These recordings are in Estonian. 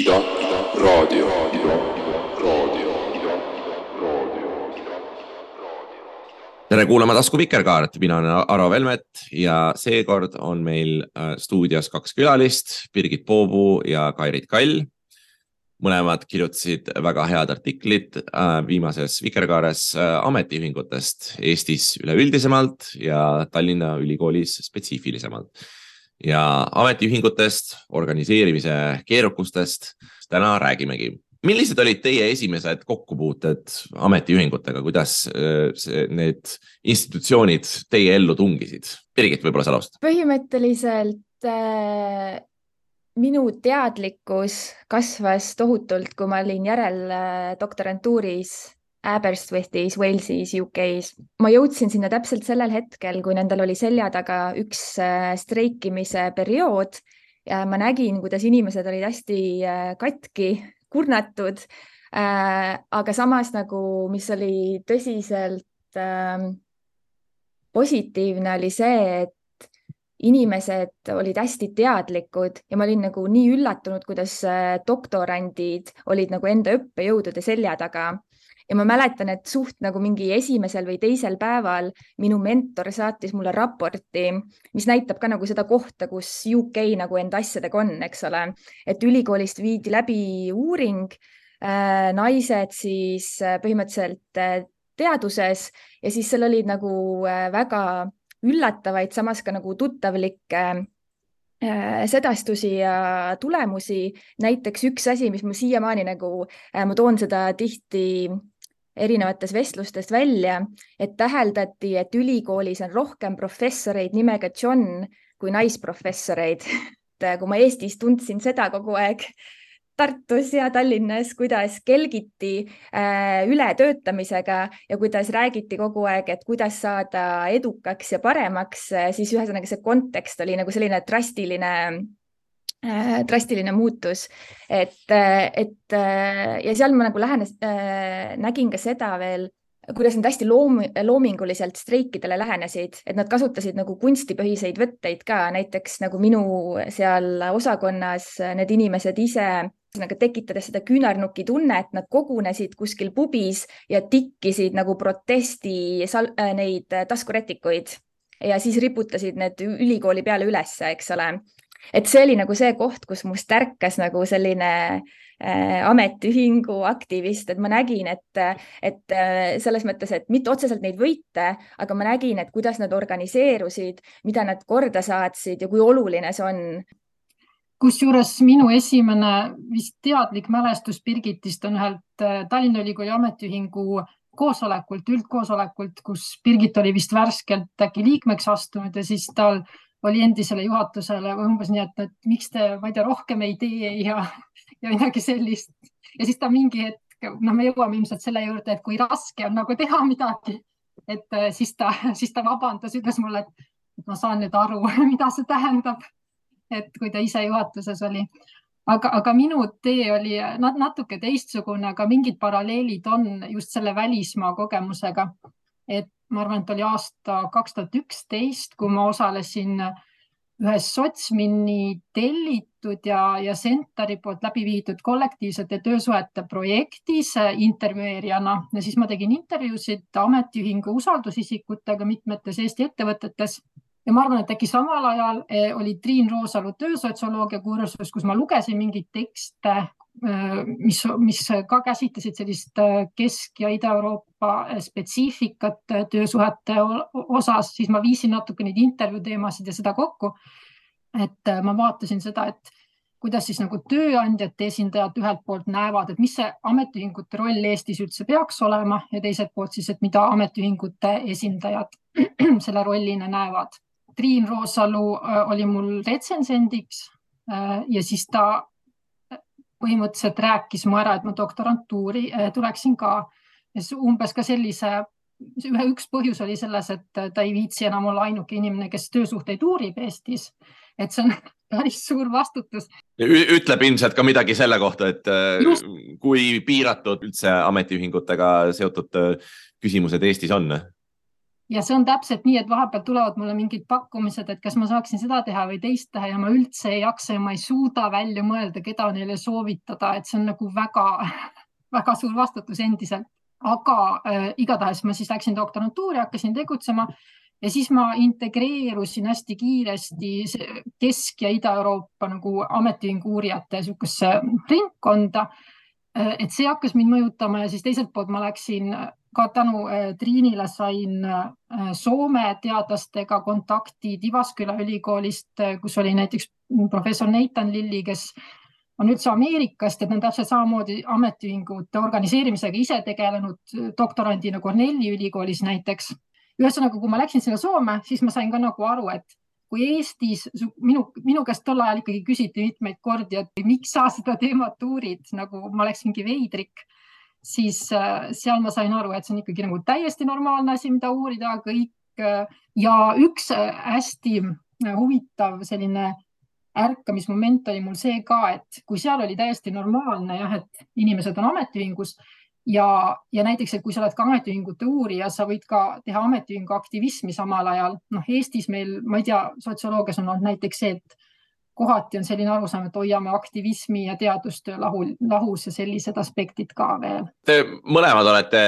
Ida, Ida, raadio, Ida, raadio, Ida, raadio. tere kuulama Tasku Vikerkaart, mina olen Aro Velmet ja seekord on meil äh, stuudios kaks külalist, Birgit Poopuu ja Kairit Kall. mõlemad kirjutasid väga head artiklid äh, viimases Vikerkaares äh, ametiühingutest Eestis üleüldisemalt ja Tallinna Ülikoolis spetsiifilisemalt. Ja ametiühingutest, organiseerimise keerukustest täna räägimegi millised olid teie esimesed kokkupuuted ametiühingutega, kuidas äh, see, need institutsioonid teie ellu tungisid? Birgit, võib-olla sa alustad? põhimõtteliselt äh, minu teadlikkus kasvas tohutult, kui ma olin järel äh, doktorantuuris Aberystwythis, Walesis, UK-s. ma jõudsin sinna täpselt sellel hetkel, kui nendel oli selja taga üks äh, streikimise periood ja ma nägin, kuidas inimesed olid hästi äh, katki kurnatud äh,. aga samas nagu, mis oli tõsiselt äh, positiivne, oli see, et inimesed olid hästi teadlikud ja ma olin nagu nii üllatunud, kuidas äh, doktorandid olid nagu enda õppejõudude selja taga ja ma mäletan, et suht nagu mingi esimesel või teisel päeval minu mentor saatis mulle raporti, mis näitab ka nagu seda kohta, kus UK nagu enda asjadega on, eks ole, et ülikoolist viidi läbi uuring äh,, naised siis äh, põhimõtteliselt äh, teaduses ja siis seal olid nagu väga üllatavaid, samas ka nagu tuttavlikke sedastusi ja tulemusi. näiteks üks asi, mis ma siiamaani nagu, ma toon seda tihti erinevates vestlustes välja, et täheldati, et ülikoolis on rohkem professoreid nimega John kui naisprofessoreid. et kui ma Eestis tundsin seda kogu aeg Tartus ja Tallinnas, kuidas kelgiti äh, ületöötamisega ja kuidas räägiti kogu aeg, et kuidas saada edukaks ja paremaks, siis ühesõnaga see kontekst oli nagu selline drastiline äh, drastiline muutus, et, et ja seal ma nagu lähenes äh,, nägin ka seda veel, kuidas nad hästi loom, loominguliselt streikidele lähenesid, et nad kasutasid nagu kunstipõhiseid võtteid ka, näiteks nagu minu seal osakonnas need inimesed ise ühesõnaga tekitades seda küünarnuki tunnet, nad kogunesid kuskil pubis ja tikkisid nagu protesti sal, äh, neid taskurätikuid ja siis riputasid need ülikooli peale ülesse, eks ole et see oli nagu see koht, kus must ärkas nagu selline äh, ametiühingu aktivist, et ma nägin, et, et äh, selles mõttes, et mitte otseselt neid võite, aga ma nägin, et kuidas nad organiseerusid, mida nad korda saatsid ja kui oluline see on. Kusjuures minu esimene vist teadlik mälestus Birgitist on ühelt äh, Tallinna Ülikooli ametiühingu koosolekult, üldkoosolekult, kus Birgit oli vist värskelt äkki liikmeks astunud ja siis tal oli endisele juhatusele umbes nii, et, et miks te, ma ei tea, rohkem ei tee ja, ja midagi sellist. ja siis ta mingi hetk, noh, me jõuame ilmselt selle juurde, et kui raske on nagu teha midagi, et äh, siis ta, siis ta vabandas, ütles mulle, et ma saan nüüd aru, mida see tähendab. et kui ta ise juhatuses oli, aga, aga minu tee oli natuke teistsugune, aga mingid paralleelid on just selle välismaa kogemusega. et ma arvan, et oli aasta kaks tuhat üksteist, kui ma osalesin ühes Sotsmini tellitud ja, ja Centeri poolt läbi viidud kollektiivsete töösuhete projektis intervjueerijana. Ja siis ma tegin intervjuusid ametiühingu usaldusisikutega mitmetes Eesti ettevõtetes. Ja ma arvan, et äkki samal ajal eh, oli Triin Roosalu töösotsioloogia kursus, kus ma lugesin mingeid tekste Äh, mis, mis ka käsitlesid sellist äh, Kesk- ja Ida-Euroopa äh, spetsiifikat töösuhete osas, siis ma viisin natuke neid intervjuu teemasid ja seda kokku. et ma vaatasin seda, et kuidas siis nagu tööandjate esindajad ühelt poolt näevad, et mis see ametiühingute roll Eestis üldse peaks olema ja teiselt poolt siis, et mida ametiühingute esindajad selle rollina näevad. Triin Roosalu oli mul retsensendiks ja siis ta põhimõtteliselt rääkis mu ära, et ma doktorantuuri eh, tuleksin ka. umbes ka sellise, ühe, üks põhjus oli selles, et ta ei viitsi enam olla ainuke inimene, kes töösuhteid uurib Eestis. et see on päris suur vastutus. ütleb ilmselt ka midagi selle kohta, et eh, Just. kui piiratud üldse ametiühingutega seotud küsimused Eestis on ja see on täpselt nii, et vahepeal tulevad mulle mingid pakkumised, et kas ma saaksin seda teha või teist teha ja ma üldse ei jaksa ja ma ei suuda välja mõelda, keda neile soovitada, et see on nagu väga, väga suur vastutus endiselt. aga äh, igatahes ma siis läksin doktorantuuri, hakkasin tegutsema ja siis ma integreerusin hästi kiiresti Kesk- ja Ida-Euroopa nagu ametiühingu uurijate niisugusesse ringkonda. Äh, et see hakkas mind mõjutama ja siis teiselt poolt ma läksin ka tänu äh, Triinile sain äh, Soome teadlastega kontakti Tivasküla ülikoolist, äh, kus oli näiteks professor Nathan Lilli, kes on üldse Ameerikast, et nad täpselt samamoodi ametiühingute organiseerimisega ise tegelenud doktorandina Cornelli ülikoolis näiteks. ühesõnaga, kui ma läksin sinna Soome, siis ma sain ka nagu aru, et kui Eestis minu, minu käest tol ajal ikkagi küsiti mitmeid kordi, et miks sa seda teemat uurid, nagu ma oleks mingi veidrik siis äh, seal ma sain aru, et see on ikkagi nagu täiesti normaalne asi, mida uurida kõik äh, ja üks äh, hästi huvitav selline ärkamismoment oli mul see ka, et kui seal oli täiesti normaalne jah, et inimesed on ametiühingus ja, ja näiteks, et kui sa oled ka ametiühingute uurija, sa võid ka teha ametiühingu aktivismi samal ajal. noh, Eestis meil, ma ei tea, sotsioloogias on olnud näiteks see, et kohati on selline arusaam, et hoiame aktivismi ja teadustöö lahu, lahus ja sellised aspektid ka veel. Te mõlemad olete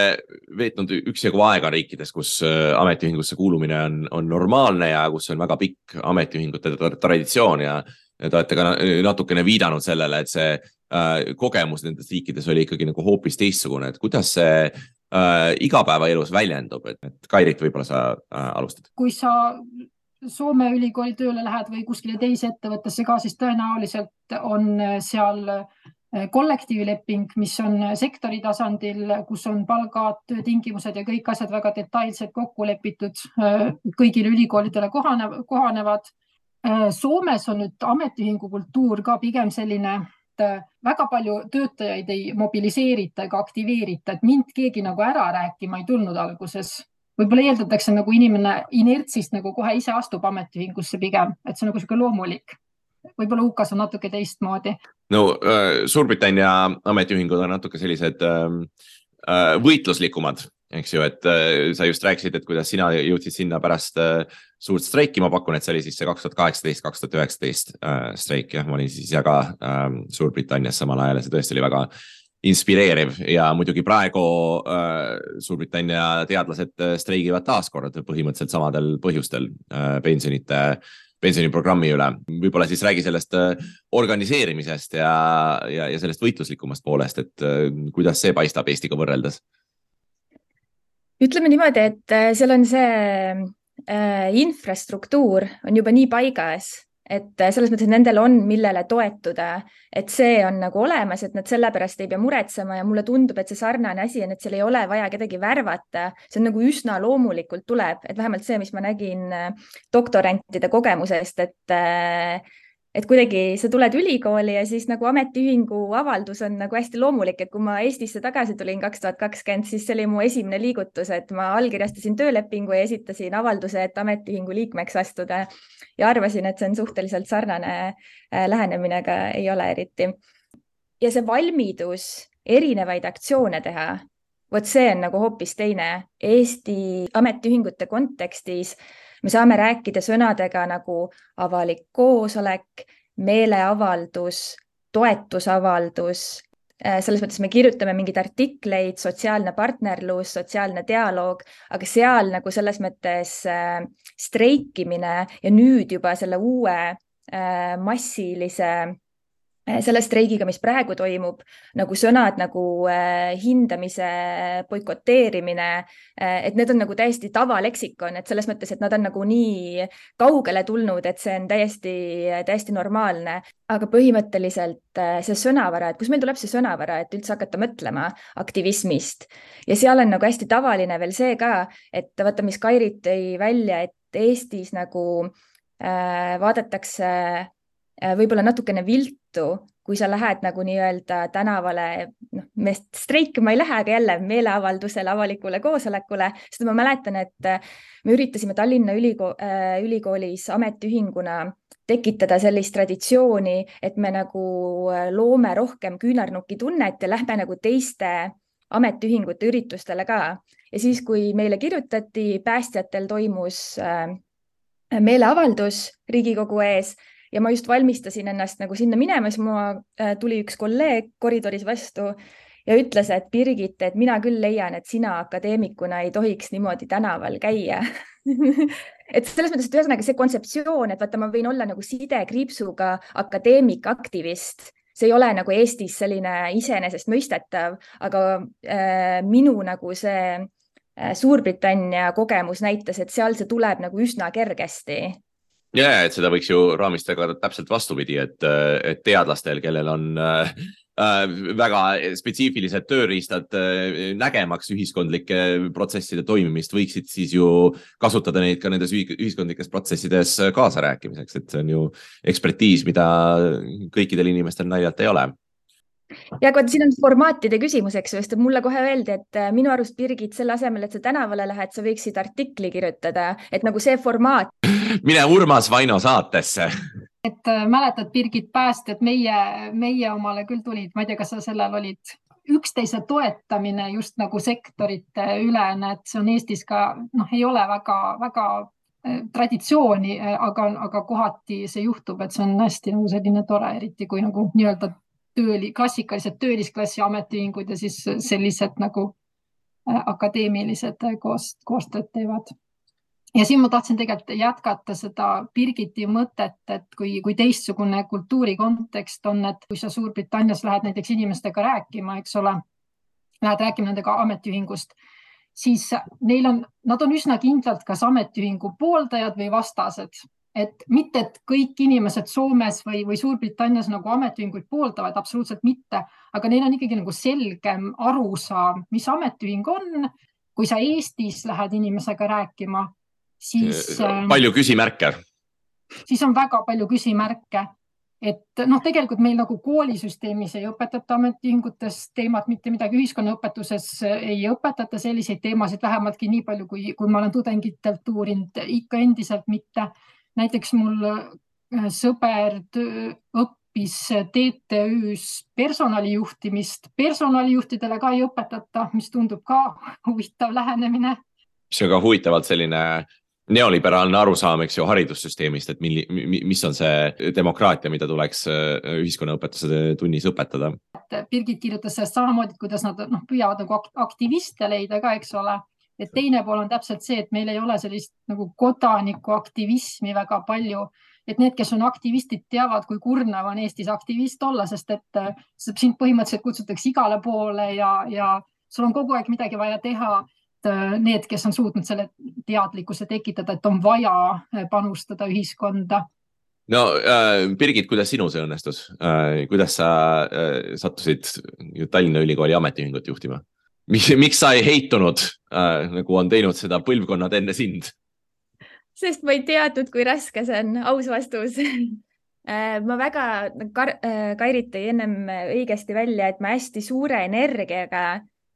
veetnud üksjagu aega riikides, kus äh, ametiühingusse kuulumine on, on normaalne ja kus on väga pikk ametiühingute traditsioon ja te olete ka natukene viidanud sellele, et see äh, kogemus nendes riikides oli ikkagi nagu hoopis teistsugune, et kuidas see äh, igapäevaelus väljendub, et, et Kairit, võib-olla sa äh, alustad? kui sa Soome ülikooli tööle lähed või kuskile teise ettevõttesse ka, siis tõenäoliselt on seal eh, kollektiivleping, mis on sektori tasandil, kus on palgad, töötingimused ja kõik asjad väga detailselt kokku lepitud, kõigile ülikoolidele kohane, kohanevad. Soomes on nüüd ametiühingu kultuur ka pigem selline, et väga palju töötajaid ei mobiliseerita ega aktiveerita, et mind keegi nagu ära rääkima ei tulnud alguses võib-olla eeldatakse nagu inimene inertsist nagu kohe ise astub ametiühingusse pigem, et see on nagu niisugune loomulik. võib-olla UK-s on natuke teistmoodi. no äh, Suurbritannia ametiühingud on natuke sellised ähm, äh, võitluslikumad, eks ju, et äh, sa just rääkisid, et kuidas sina jõudsid sinna pärast suurt streiki, ma pakun, et see oli siis see kaks tuhat kaheksateist, kaks tuhat üheksateist streik, jah, ma olin siis ja ka ähm, Suurbritannias samal ajal ja see tõesti oli väga inspireeriv ja muidugi praegu äh, Suurbritannia teadlased äh, streigivad taaskord põhimõtteliselt samadel põhjustel äh, pensionite, pensioniprogrammi üle. võib-olla siis räägi sellest äh, organiseerimisest ja, ja, ja sellest võitluslikumast poolest, et äh, kuidas see paistab Eestiga võrreldes? ütleme niimoodi, et äh, seal on see äh, infrastruktuur on juba nii paigas et äh, selles mõttes, et nendel on, millele toetuda, et see on nagu olemas, et nad sellepärast ei pea muretsema ja mulle tundub, et see sarnane asi on, et seal ei ole vaja kedagi värvata, see on nagu üsna loomulikult tuleb, et vähemalt see, mis ma nägin äh, doktorantide kogemusest, et äh, et kuidagi sa tuled ülikooli ja siis nagu ametiühingu avaldus on nagu hästi loomulik, et kui ma Eestisse tagasi tulin kaks tuhat kakskümmend, siis see oli mu esimene liigutus, et ma allkirjastasin töölepingu ja esitasin avalduse, et ametiühingu liikmeks astuda ja arvasin, et see on suhteliselt sarnane äh, lähenemine, aga ei ole eriti. ja see valmidus erinevaid aktsioone teha, vot see on nagu hoopis teine. Eesti ametiühingute kontekstis me saame rääkida sõnadega nagu avalik koosolek, meeleavaldus, toetusavaldus, äh, selles mõttes me kirjutame mingeid artikleid, sotsiaalne partnerlus, sotsiaalne dialoog, aga seal nagu selles mõttes äh, streikimine ja nüüd juba selle uue äh, massilise selle streigiga, mis praegu toimub, nagu sõnad nagu äh, hindamise boikoteerimine äh,, et need on nagu täiesti tavaleksikon, et selles mõttes, et nad on nagu nii kaugele tulnud, et see on täiesti, täiesti normaalne. aga põhimõtteliselt äh, see sõnavara, et kust meil tuleb see sõnavara, et üldse hakata mõtlema aktivismist ja seal on nagu hästi tavaline veel see ka, et vaata, mis Kairit tõi välja, et Eestis nagu äh, vaadatakse Äh, võib-olla natukene viltu, kui sa lähed nagu nii-öelda tänavale, noh, me streikima ei lähe, aga jälle meeleavaldusele, avalikule koosolekule, sest ma mäletan, et äh, me üritasime Tallinna Ülikool, äh, ülikoolis ametiühinguna tekitada sellist traditsiooni, et me nagu loome rohkem küünarnuki tunnet ja lähme nagu teiste ametiühingute üritustele ka. Ja siis, kui meile kirjutati, päästjatel toimus meeleavaldus Riigikogu ees ja ma just valmistasin ennast nagu sinna minema, siis mul tuli üks kolleeg koridoris vastu ja ütles, et Birgit, et mina küll leian, et sina akadeemikuna ei tohiks niimoodi tänaval käia. Et selles mõttes, et ühesõnaga see kontseptsioon, et vaata, ma võin olla nagu sidekriipsuga akadeemik, aktivist, see ei ole nagu Eestis selline iseenesestmõistetav, aga äh, minu nagu see äh, Suurbritannia kogemus näitas, et seal see tuleb nagu üsna kergesti ja, et seda võiks ju raamistada täpselt vastupidi, et, et teadlastel, kellel on äh, Äh, väga spetsiifilised tööriistad äh, nägemaks ühiskondlike protsesside toimimist, võiksid siis ju kasutada neid ka nendes ühiskondlikes protsessides kaasarääkimiseks, et see on ju ekspertiis, mida kõikidel inimestel naljalt ei ole ja aga siin on formaatide küsimus, eks ju, sest mulle kohe öeldi, et äh, minu arust, Birgit, selle asemel, et sa tänavale lähed, sa võiksid artikli kirjutada, et nagu see formaat. mine Urmas Vaino saatesse et äh, mäletad, Birgit Päästjad, meie, meie omale küll tulid, ma ei tea, kas sa sellel olid, üksteise toetamine just nagu sektorite ülene, et see on Eestis ka noh, ei ole väga-väga äh, traditsiooni, aga, aga kohati see juhtub, et see on hästi nagu selline tore, eriti kui nagu nii-öelda tööli, klassikalised töölisklassi ametiühingud ja siis sellised nagu akadeemilised koos, koostööd teevad. Ja siin ma tahtsin tegelikult jätkata seda Birgiti mõtet, et kui, kui teistsugune kultuurikontekst on, et kui sa Suurbritannias lähed näiteks inimestega rääkima, eks ole, lähed rääkima nendega ametiühingust, siis neil on, nad on üsna kindlalt kas ametiühingu pooldajad või vastased, et mitte, et kõik inimesed Soomes või, või Suurbritannias nagu ametiühinguid pooldavad, absoluutselt mitte, aga neil on ikkagi nagu selgem arusaam, mis ametiühing on. kui sa Eestis lähed inimesega rääkima siis. Äh, palju küsimärke. siis on väga palju küsimärke, et noh, tegelikult meil nagu koolisüsteemis ei õpetata ametiühingutes teemat mitte midagi, ühiskonnaõpetuses ei õpetata selliseid teemasid vähemaltki nii palju, kui, kui ma olen tudengitelt uurinud, ikka endiselt mitte. Näiteks mul äh, sõber õppis TTÜ-s personalijuhtimist, personalijuhtidele ka ei õpetata, mis tundub ka huvitav lähenemine see on ka huvitavalt selline neoliberaalne arusaam, eks ju, haridussüsteemist, et milli, mis on see demokraatia, mida tuleks äh, ühiskonnaõpetuse tunnis õpetada. Birgit kirjutas sellest samamoodi, et kuidas nad noh, püüavad nagu aktiviste leida ka, eks ole. Et teine pool on täpselt see, et meil ei ole sellist nagu kodanikuaktivismi väga palju, et need, kes on aktivistid, teavad, kui kurnav on Eestis aktivist olla, sest et äh, sind põhimõtteliselt kutsutakse igale poole ja, ja sul on kogu aeg midagi vaja teha Äh, need, kes on suutnud selle teadlikkuse tekitada, et on vaja äh, panustada ühiskonda. no Birgit, kuidas sinul see õnnestus kuidas sa sattusid Tallinna Ülikooli ametiühingut juhtima? Miks sa ei heitunud äh, nagu on teinud seda põlvkonnad enne sind? sest ma ei teadnud, kui raske see on, aus vastus. Äh, ma väga, Kairit tõi ennem õigesti välja, et ma hästi suure energiaga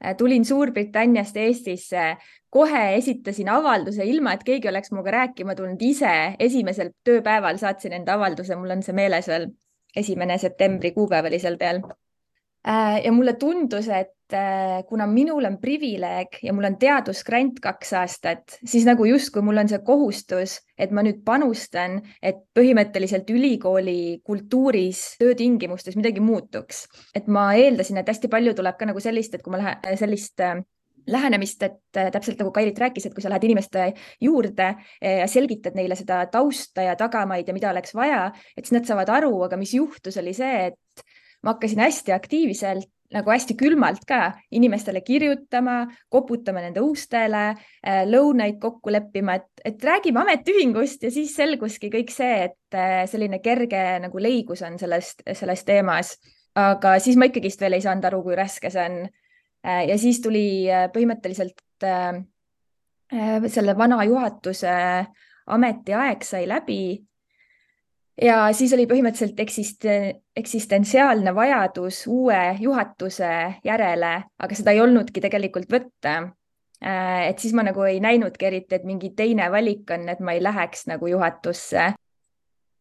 Äh, tulin Suurbritanniast Eestisse, kohe esitasin avalduse, ilma et keegi oleks minuga rääkima tulnud, ise esimesel tööpäeval saatsin enda avalduse, mul on see meeles veel, esimene septembri kuupäev oli seal peal. Äh, ja mulle tundus, et äh, kuna minul on privileeg ja mul on teadusgrant kaks aastat, siis nagu justkui mul on see kohustus, et ma nüüd panustan, et põhimõtteliselt ülikooli kultuuris, töötingimustes midagi muutuks. et ma eeldasin, et hästi palju tuleb ka nagu sellist, et kui ma lähen sellist äh, lähenemist, et täpselt nagu Kairit rääkis, et kui sa lähed inimeste juurde ja selgitad neile seda tausta ja tagamaid ja mida oleks vaja, et siis nad saavad aru, aga mis juhtus, oli see, et ma hakkasin hästi aktiivselt nagu hästi külmalt ka inimestele kirjutama, koputama nende ustele, äh, lõunaid kokku leppima, et, et räägime ametiühingust ja siis selguski kõik see, et äh, selline kerge nagu leigus on sellest, selles teemas. aga siis ma ikkagist veel ei saanud aru, kui raske see on. Äh, ja siis tuli põhimõtteliselt selle vana juhatuse ametiaeg sai läbi ja siis oli põhimõtteliselt eksist-, eksistentsiaalne vajadus uue juhatuse järele, aga seda ei olnudki tegelikult võtta. Äh, et siis ma nagu ei näinudki eriti, et mingi teine valik on, et ma ei läheks nagu juhatusse.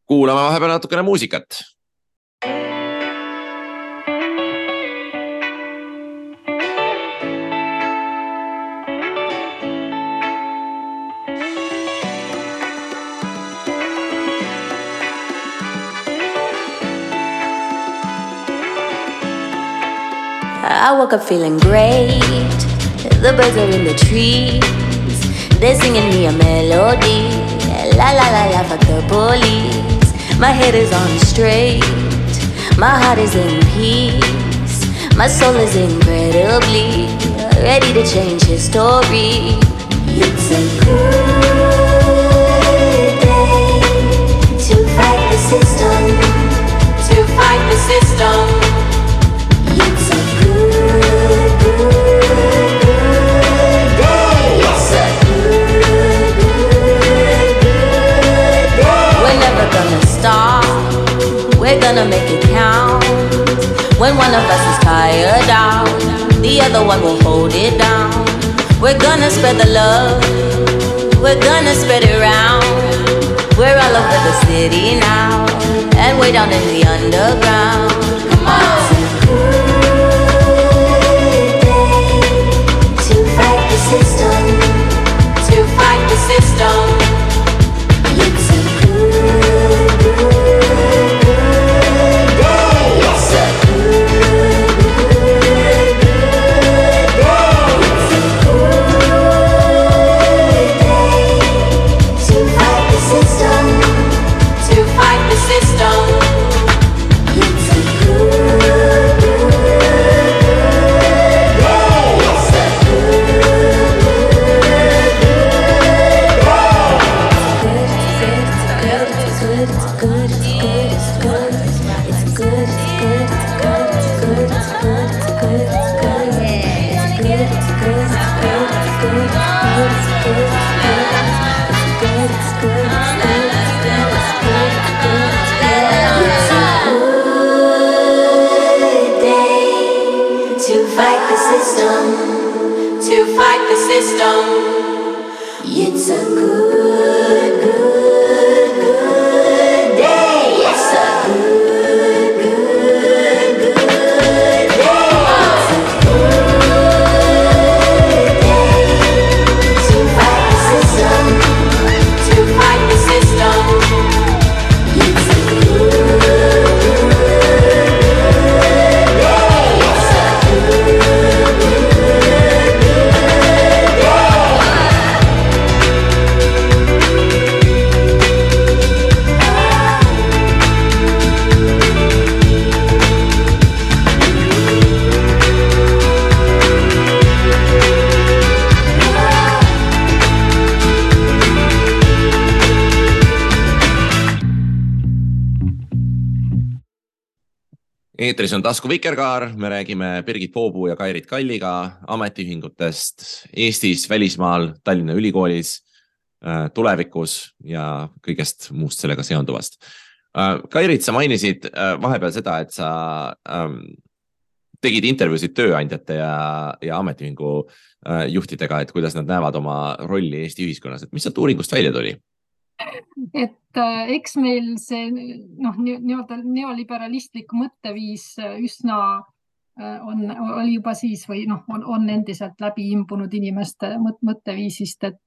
kuulame vahepeal natukene muusikat I woke up feeling great. The birds are in the trees. They're singing me a melody. La la la la, fuck the police. My head is on straight. My heart is in peace. My soul is incredibly ready to change history. It's a good day to fight the system. To fight the system. Gonna make it count. When one of us is tired out, the other one will hold it down. We're gonna spread the love. We're gonna spread it round. We're all over the city now, and way down in the underground. Tasku Vikerkaar, me räägime Birgit Poopuu ja Kairit Kalliga ametiühingutest Eestis, välismaal, Tallinna Ülikoolis, tulevikus ja kõigest muust sellega seonduvast. Kairit, sa mainisid äh, vahepeal seda, et sa ähm, tegid intervjuusid tööandjate ja, ja ametiühingu äh, juhtidega, et kuidas nad näevad oma rolli Eesti ühiskonnas, et mis sealt uuringust välja tuli? Et äh, eks meil see noh, nii-öelda neoliberalistlik mõtteviis äh, üsna äh, on, oli juba siis või noh, on, on endiselt läbi imbunud inimeste mõt, mõtteviisist, et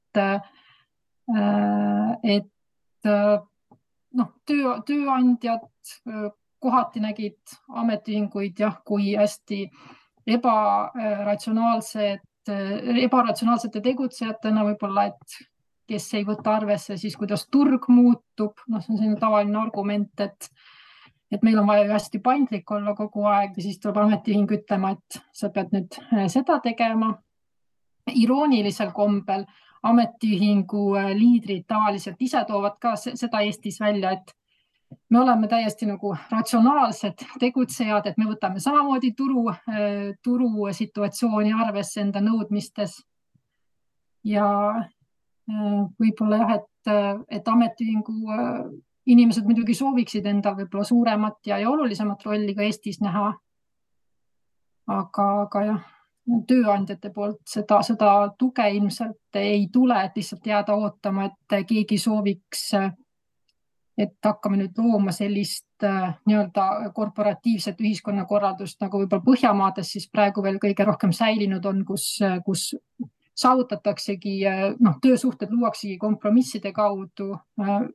et noh, töö, tööandjad kohati nägid ametiühinguid jah, kui hästi ebaratsionaalsed, ebaratsionaalsete tegutsejatena võib-olla, et kes ei võta arvesse siis, kuidas turg muutub, noh, see on selline tavaline argument, et et meil on vaja ju hästi paindlik olla kogu aeg ja siis tuleb ametiühing ütlema, et sa pead nüüd äh, seda tegema. iroonilisel kombel ametiühingu äh, liidrid tavaliselt ise toovad ka seda Eestis välja, et me oleme täiesti nagu ratsionaalsed tegutsejad, et me võtame samamoodi turu, turusituatsiooni arvesse enda nõudmistes. ja võib-olla jah, et, et ametiühingu inimesed muidugi sooviksid endal võib-olla suuremat ja, ja olulisemat rolli ka Eestis näha. aga, aga jah, tööandjate poolt seda, seda tuge ilmselt ei tule, et lihtsalt jääda ootama, et keegi sooviks et hakkame nüüd looma sellist äh, nii-öelda korporatiivset ühiskonnakorraldust nagu võib-olla Põhjamaades siis praegu veel kõige rohkem säilinud on, kus, kus saavutataksegi, noh, töösuhted luuaksegi kompromisside kaudu,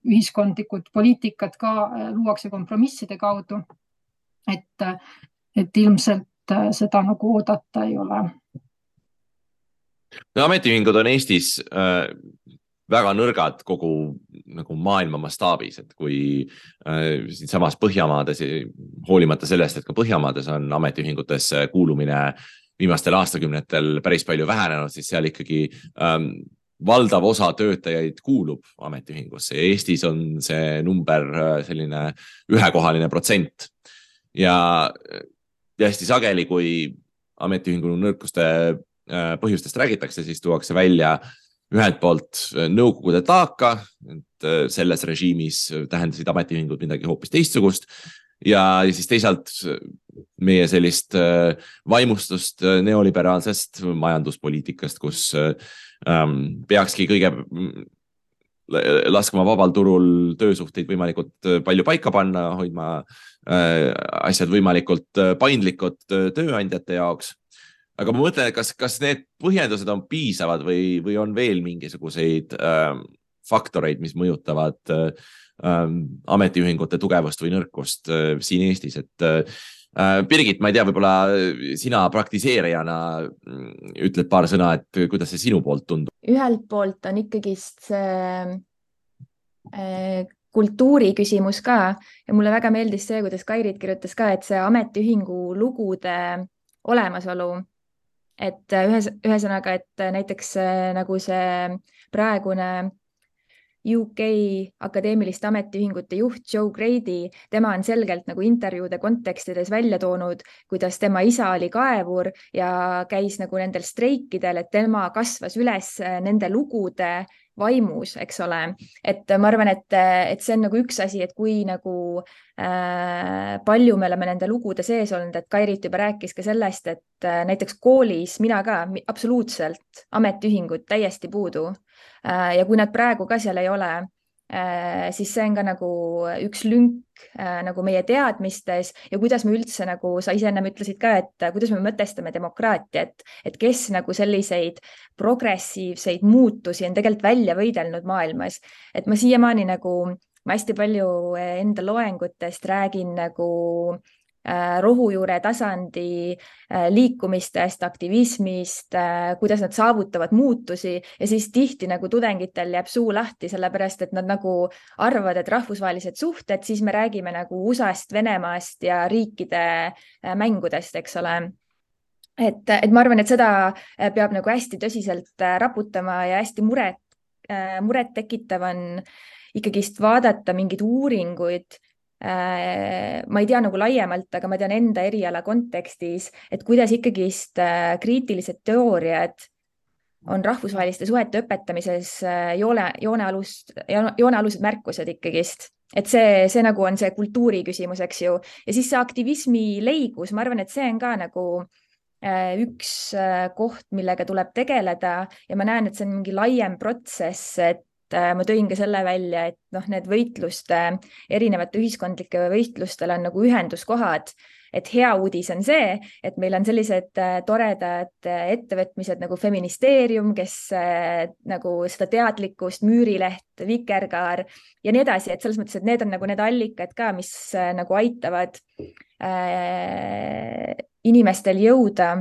ühiskondlikud poliitikad ka luuakse kompromisside kaudu. et, et ilmselt äh, seda nagu oodata ei ole. no ametiühingud on Eestis äh, väga nõrgad kogu nagu maailma mastaabis, et kui äh, siinsamas Põhjamaades, hoolimata sellest, et ka Põhjamaades on ametiühingutesse kuulumine viimastel aastakümnetel päris palju vähenenud, siis seal ikkagi ähm, valdav osa töötajaid kuulub ametiühingusse ja Eestis on see number äh, selline ühekohaline protsent. ja, ja hästi sageli, kui ametiühingu nõrkuste äh, põhjustest räägitakse, siis tuuakse välja ühelt poolt äh, Nõukogude taaka, et selles režiimis tähendasid ametiühingud midagi hoopis teistsugust ja siis teisalt meie sellist vaimustust neoliberaalsest majanduspoliitikast, kus ähm, peakski kõige laskma vabal turul töösuhteid võimalikult äh, palju paika panna, hoidma äh, asjad võimalikult äh, paindlikud äh, tööandjate jaoks. aga ma mõtlen, et kas, kas need põhjendused on piisavad või, või on veel mingisuguseid äh, faktoreid, mis mõjutavad äh, ametiühingute tugevust või nõrkust äh, siin Eestis, et äh, Äh, Birgit, ma ei tea, võib-olla sina praktiseerijana mm, ütled paar sõna, et kuidas see sinu poolt tundub? ühelt poolt on ikkagist see äh, kultuuri küsimus ka ja mulle väga meeldis see, kuidas Kairit kirjutas ka, et see ametiühingu lugude olemasolu, et ühes, ühesõnaga, et näiteks äh, nagu see praegune UK akadeemiliste ametiühingute juht Joe Grady, tema on selgelt nagu intervjuude kontekstides välja toonud, kuidas tema isa oli kaevur ja käis nagu nendel streikidel, et tema kasvas üles nende lugude vaimus, eks ole, et ma arvan, et, et see on nagu üks asi, et kui nagu äh, palju me oleme nende lugude sees olnud, et Kairit juba rääkis ka sellest, et äh, näiteks koolis mina ka absoluutselt ametiühingud täiesti puudu. Äh, ja kui nad praegu ka seal ei ole, siis see on ka nagu üks lünk äh, nagu meie teadmistes ja kuidas me üldse nagu sa ise ennem ütlesid ka, et kuidas me mõtestame demokraatiat, et kes nagu selliseid progressiivseid muutusi on tegelikult välja võidelnud maailmas, et ma siiamaani nagu ma hästi palju enda loengutest räägin nagu Äh, rohujuure tasandi äh, liikumistest, aktivismist, äh, kuidas nad saavutavad muutusi. Ja siis tihti nagu tudengitel jääb suu lahti, sellepärast et nad nagu arvavad, et rahvusvahelised suhted, siis me räägime nagu USA-st, Venemaast ja riikide mängudest, eks ole. Et, et ma arvan, et seda peab nagu hästi tõsiselt raputama ja hästi muret, muret tekitav on ikkagist vaadata mingeid uuringuid Äh, ma ei tea nagu laiemalt, aga ma tean enda eriala kontekstis, et kuidas ikkagist äh, kriitilised teooriad on rahvusvaheliste suhete õpetamises äh, joone, joonealust, joonealused märkused ikkagist, et see, see nagu on see kultuuri küsimus, eks ju, ja siis see aktivismi leigus, ma arvan, et see on ka nagu üks koht, millega tuleb tegeleda. Ja ma näen, et see on mingi laiem protsess, et Äh, ma tõin ka selle välja, et noh, need võitluste, erinevate ühiskondlike võitlustel on nagu ühenduskohad. Et hea uudis on see, et meil on sellised äh, toredad äh, ettevõtmised nagu Feministeerium, kes nagu seda teadlikkust, Müürileht, Vikerkaar ja nii edasi, et selles mõttes, et need on nagu need allikad ka, mis nagu aitavad äh, inimestel jõuda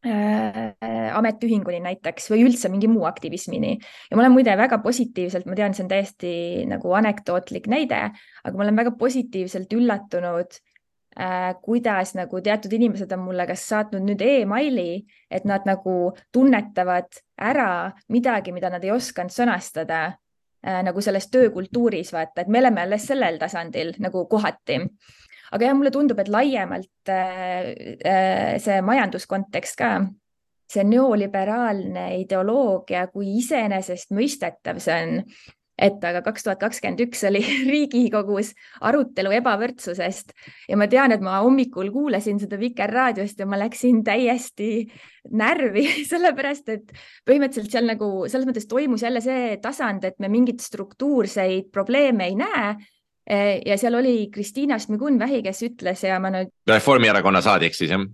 ametiühinguni näiteks või üldse mingi muu aktivismini. ja ma olen muide väga positiivselt, ma tean, see on täiesti nagu anekdootlik näide, aga ma olen väga positiivselt üllatunud äh,, kuidas nagu teatud inimesed on mulle kas saatnud nüüd emaili, et nad nagu tunnetavad ära midagi, mida nad ei osanud sõnastada äh, nagu selles töökultuuris, vaata, et me oleme alles sellel tasandil nagu kohati aga jah, mulle tundub, et laiemalt äh, äh, see majanduskontekst ka, see neoliberaalne ideoloogia, kui iseenesestmõistetav see on, et aga kaks tuhat kakskümmend üks oli Riigikogus arutelu ebavõrdsusest ja ma tean, et ma hommikul kuulasin seda Vikerraadiost ja ma läksin täiesti närvi, sellepärast et põhimõtteliselt seal nagu selles mõttes toimus jälle see tasand, et me mingeid struktuurseid probleeme ei näe ja seal oli Kristiina Šmigun-Vähi, kes ütles ja ma nüüd. Reformierakonna saadik siis jah?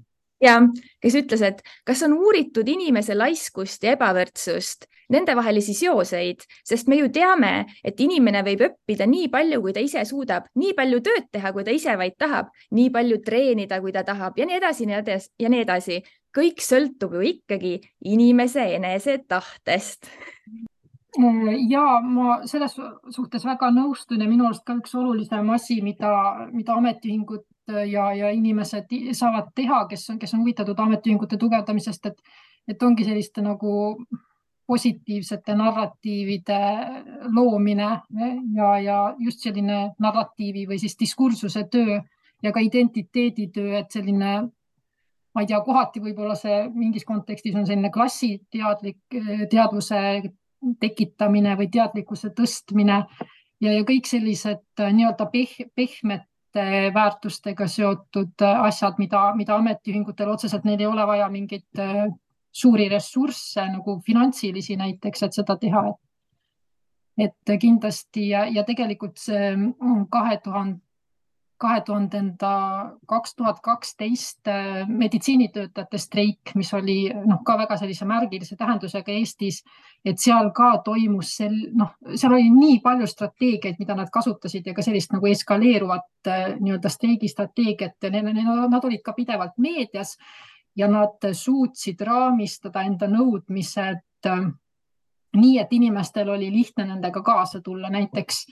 ja kes ütles, et kas on uuritud inimese laiskust ja ebavõrdsust, nendevahelisi seoseid, sest me ju teame, et inimene võib õppida nii palju, kui ta ise suudab, nii palju tööd teha, kui ta ise vaid tahab, nii palju treenida, kui ta tahab ja nii edasi, nii edasi ja nii edasi. kõik sõltub ju ikkagi inimese enese tahtest. Ja ma selles suhtes väga nõustun ja minu arust ka üks olulisem asi, mida, mida ametiühingud ja, ja inimesed saavad teha, kes on, kes on huvitatud ametiühingute tugevdamisest, et, et ongi selliste nagu positiivsete narratiivide loomine ja, ja just selline narratiivi või siis diskursuse töö ja ka identiteeditöö, et selline ma ei tea, kohati võib-olla see mingis kontekstis on selline klassiteadlik, teadvuse tekitamine või teadlikkuse tõstmine ja, ja kõik sellised äh, nii-öelda peh, pehmete väärtustega seotud äh, asjad, mida, mida ametiühingutel otseselt, neil ei ole vaja mingeid äh, suuri ressursse nagu finantsilisi näiteks, et seda teha. et kindlasti ja, ja tegelikult see mm, kahe tuhande kahe tuhandenda, kaks tuhat kaksteist äh, meditsiinitöötajate streik, mis oli noh, ka väga sellise märgilise tähendusega Eestis, et seal ka toimus sel, noh, seal oli nii palju strateegiaid, mida nad kasutasid ja ka sellist nagu eskaleeruvat äh, nii-öelda streigistrateegiat ja need, nad olid ka pidevalt meedias ja nad suutsid raamistada enda nõudmised äh, nii, et inimestel oli lihtne nendega kaasa tulla, näiteks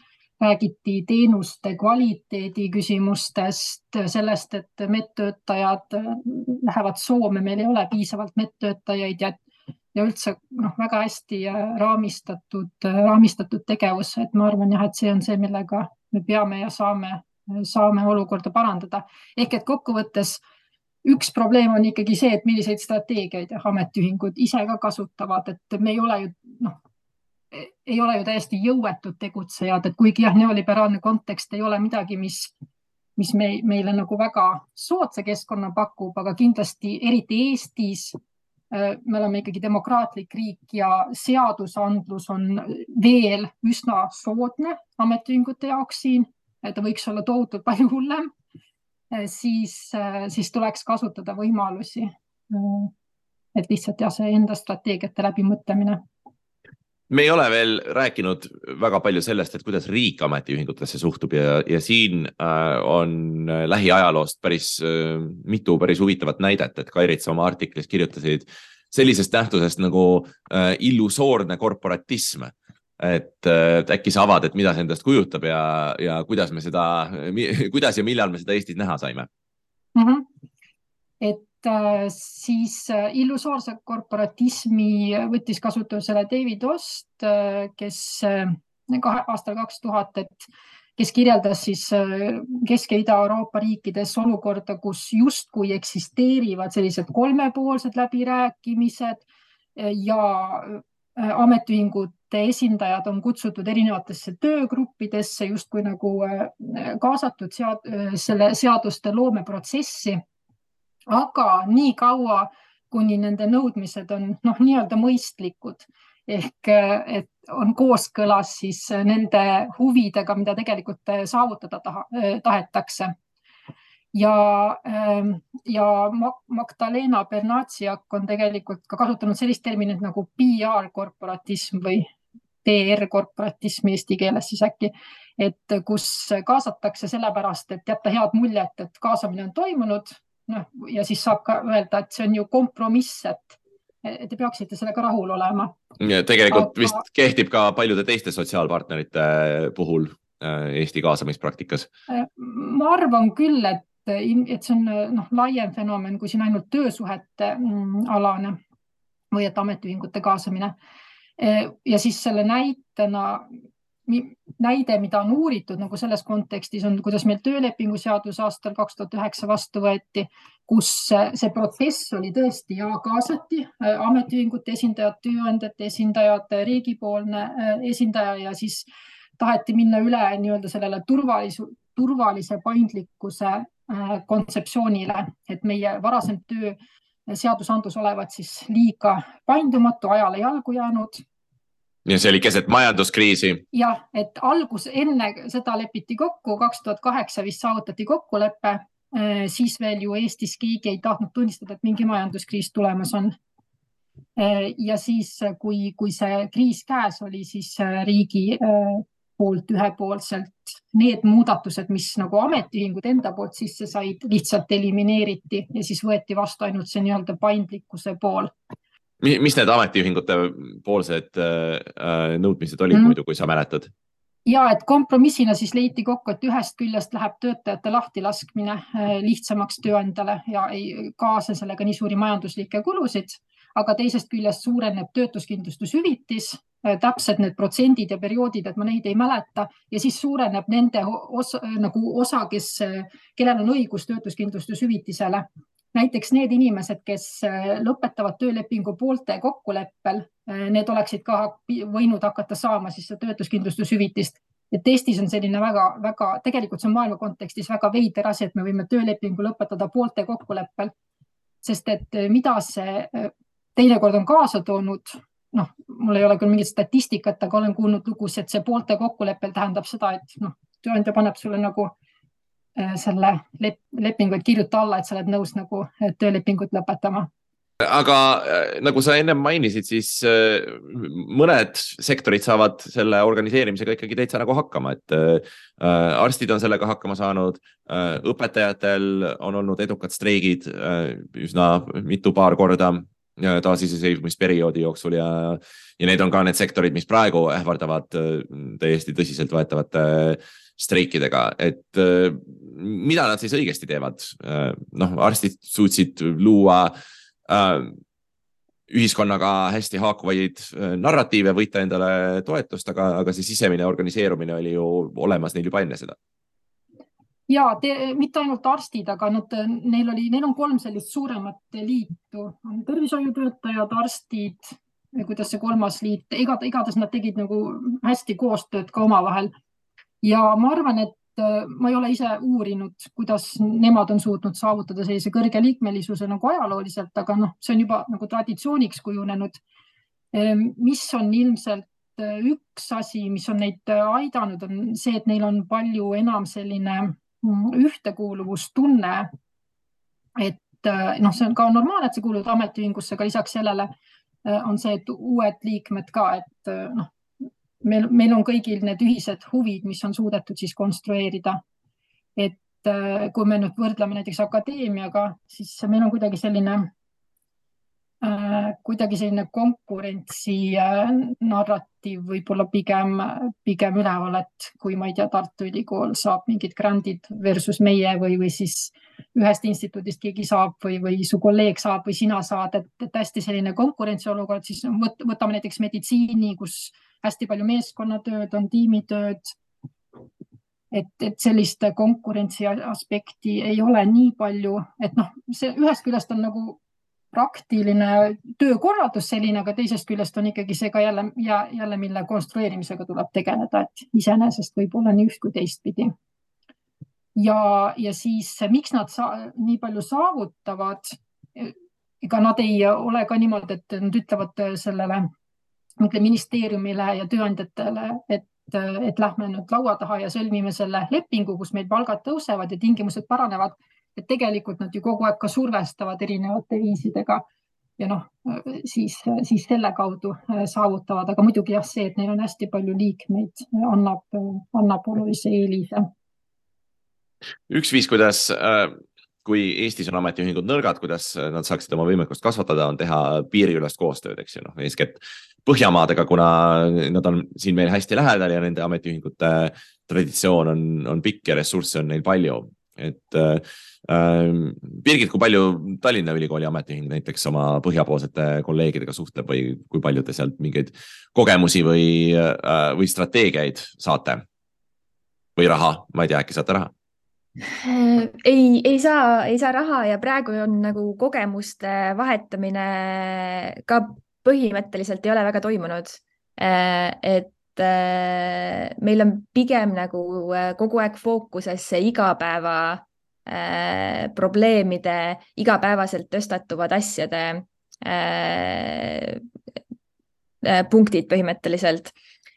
räägiti teenuste kvaliteedi küsimustest, sellest, et medtöötajad lähevad Soome, meil ei ole piisavalt medtöötajaid ja, ja üldse noh, väga hästi raamistatud, raamistatud tegevus, et ma arvan jah, et see on see, millega me peame ja saame, saame olukorda parandada. ehk et kokkuvõttes üks probleem on ikkagi see, et milliseid strateegiaid ametiühingud ise ka kasutavad, et me ei ole ju noh, ei ole ju täiesti jõuetud tegutsejad, et kuigi jah, neoliberaalne kontekst ei ole midagi, mis, mis me, meile nagu väga soodsa keskkonna pakub, aga kindlasti eriti Eestis me oleme ikkagi demokraatlik riik ja seadusandlus on veel üsna soodne ametiühingute jaoks siin, ta võiks olla tohutult palju hullem, siis, siis tuleks kasutada võimalusi. et lihtsalt jah, see enda strateegiate läbimõtlemine me ei ole veel rääkinud väga palju sellest, et kuidas riik ametiühingutesse suhtub ja, ja siin äh, on lähiajaloost päris äh, mitu päris huvitavat näidet, et Kairit sa oma artiklis kirjutasid sellisest nähtusest nagu äh, illusoorne korporatism. et äh, äkki sa avad, et mida see endast kujutab ja, ja kuidas me seda, kuidas ja millal me seda Eestis näha saime mm? -hmm. et siis illusoorse korporatismi võttis kasutusele David Ost, kes kahe, aastal kaks tuhat, et kes kirjeldas siis Kesk- ja Ida-Euroopa riikides olukorda, kus justkui eksisteerivad sellised kolmepoolsed läbirääkimised ja ametiühingute esindajad on kutsutud erinevatesse töögruppidesse justkui nagu kaasatud sead, selle seaduste loomeprotsessi aga nii kaua, kuni nende nõudmised on noh, nii-öelda mõistlikud ehk et on kooskõlas siis nende huvidega, mida tegelikult saavutada taha, tahetakse. ja, ja Magdalena Bernatsiak on tegelikult ka kasutanud sellist terminit nagu PR korporatism või PR korporatism eesti keeles siis äkki, et kus kaasatakse sellepärast, et jätta head muljet, et kaasamine on toimunud noh, ja siis saab ka öelda, et see on ju kompromiss, et te peaksite sellega rahul olema. tegelikult Aga... vist kehtib ka paljude teiste sotsiaalpartnerite puhul Eesti kaasamispraktikas. ma arvan küll, et, et see on noh, laiem fenomen kui siin ainult töösuhete mm, alane või et ametiühingute kaasamine. ja siis selle näitena näide, mida on uuritud nagu selles kontekstis on, kuidas meil töölepingu seadus aastal kaks tuhat üheksa vastu võeti, kus see protsess oli tõesti ja kaasati äh, ametiühingute esindajad, tööandjate esindajad, riigipoolne äh, esindaja ja siis taheti minna üle nii-öelda sellele turvalise, turvalise paindlikkuse äh, kontseptsioonile, et meie varasem töö seadusandlus olevat siis liiga paindumatu, ajale jalgu jäänud ja see oli keset majanduskriisi. jah, et algus enne seda lepiti kokku, kaks tuhat kaheksa vist saavutati kokkulepe Äh, siis veel ju Eestis keegi ei tahtnud tunnistada, et mingi majanduskriis tulemas on. ja siis, kui, kui see kriis käes oli, siis äh, riigi äh, poolt ühepoolselt need muudatused, mis nagu ametiühingud enda poolt sisse said, lihtsalt elimineeriti ja siis võeti vastu ainult see nii-öelda paindlikkuse pool mis need ametiühingute poolsed äh, nõudmised olid mm. muidu, kui sa mäletad? ja et kompromissina siis leiti kokku, et ühest küljest läheb töötajate lahtilaskmine lihtsamaks tööandjale ja ei kaasa sellega nii suuri majanduslikke kulusid, aga teisest küljest suureneb töötuskindlustushüvitis, täpsed need protsendid ja perioodid, et ma neid ei mäleta ja siis suureneb nende osa, nagu osa, kes, kellel on õigus töötuskindlustushüvitisele näiteks need inimesed, kes äh, lõpetavad töölepingu poolte kokkuleppel, äh, need oleksid ka võinud hakata saama siis töötuskindlustushüvitist. et Eestis on selline väga-väga, tegelikult see on maailma kontekstis väga veider asi, et me võime töölepingu lõpetada poolte kokkuleppel, sest et äh, mida see teinekord on kaasa toonud, noh, mul ei ole küll mingit statistikat, aga olen kuulnud lugusid, et see poolte kokkuleppel tähendab seda, et noh, tööandja paneb sulle nagu Äh, selle lep lepingu, et kirjuta alla, et sa oled nõus nagu töölepingut lõpetama. Aga äh, nagu sa ennem mainisid, siis äh, mõned sektorid saavad selle organiseerimisega ikkagi täitsa nagu hakkama, et arstid on sellega hakkama saanud, õpetajatel on olnud edukad streigid üsna mitu paar korda taasiseseisvumisperioodi jooksul ja, ja need on ka need sektorid, mis praegu ähvardavad täiesti tõsiseltvõetavate streikidega, et äh, mida nad siis õigesti teevad? Äh, noh, arstid suutsid luua äh, ühiskonnaga hästi haakuvaid narratiive, võita endale toetust, aga, aga see sisemine organiseerumine oli ju olemas neil juba enne seda. Ja te, mitte ainult arstid, aga nad, neil oli, neil on kolm sellist suuremat liitu, on tervishoiutöötajad, arstid, kuidas see kolmas liit, igatahes nad tegid nagu hästi koostööd ka omavahel ja ma arvan, et äh, ma ei ole ise uurinud, kuidas nemad on suutnud saavutada sellise kõrge liikmelisuse nagu ajalooliselt, aga noh, see on juba nagu traditsiooniks kujunenud. Ehm, mis on ilmselt äh, üks asi, mis on neid äh, aidanud, on see, et neil on palju enam selline mm, ühtekuuluvustunne. et noh, see on ka normaalne, et sa kuulud ametiühingusse, aga lisaks sellele on see, et uued liikmed ka, et noh, meil, meil on kõigil need ühised huvid, mis on suudetud siis konstrueerida. et äh, kui me nüüd võrdleme näiteks akadeemiaga, siis meil on kuidagi selline äh,, kuidagi selline konkurentsi äh, narratiiv võib-olla pigem, pigem üleval, et kui ma ei tea, Tartu Ülikool saab mingid grandid versus meie või, või siis ühest instituudist keegi saab või, või su kolleeg saab või sina saad, et, hästi selline konkurentsiolukord, siis võtame näiteks meditsiini, kus hästi palju meeskonnatööd, on tiimitööd. et, et sellist konkurentsi aspekti ei ole nii palju, et noh, see ühest küljest on nagu praktiline töökorraldus selline, aga teisest küljest on ikkagi see ka jälle ja jälle, mille konstrueerimisega tuleb tegeleda, et iseenesest võib olla nii üht kui teistpidi. ja, ja siis miks nad nii palju saavutavad? ega nad ei ole ka niimoodi, et nad ütlevad sellele ütle ministeeriumile ja tööandjatele, et, et lähme nüüd laua taha ja sõlmime selle lepingu, kus meil palgad tõusevad ja tingimused paranevad. et tegelikult nad ju kogu aeg ka survestavad erinevate viisidega ja noh, siis, siis selle kaudu äh, saavutavad, aga muidugi jah, see, et neil on hästi palju liikmeid, annab, annab olulise eelise. üks viis, kuidas äh kui Eestis on ametiühingud nõrgad, kuidas nad saaksid oma võimekust kasvatada, on teha piiriülest koostööd, eks ju, noh eeskätt Põhjamaadega, kuna nad on siin meil hästi lähedal ja nende ametiühingute traditsioon on, on pikk ja ressursse on neil palju, et äh, Birgit, kui palju Tallinna Ülikooli ametiühing näiteks oma põhjapoolsete kolleegidega suhtleb või kui palju te sealt mingeid kogemusi või äh,, või strateegiaid saate? või raha, ma ei tea, äkki saate raha? Ei, ei saa, ei saa raha ja praegu on nagu kogemuste vahetamine ka põhimõtteliselt ei ole väga toimunud. Äh, et äh, meil on pigem nagu äh, kogu aeg fookuses see igapäeva probleemide, igapäevaselt tõstatuvad asjade punktid põhimõtteliselt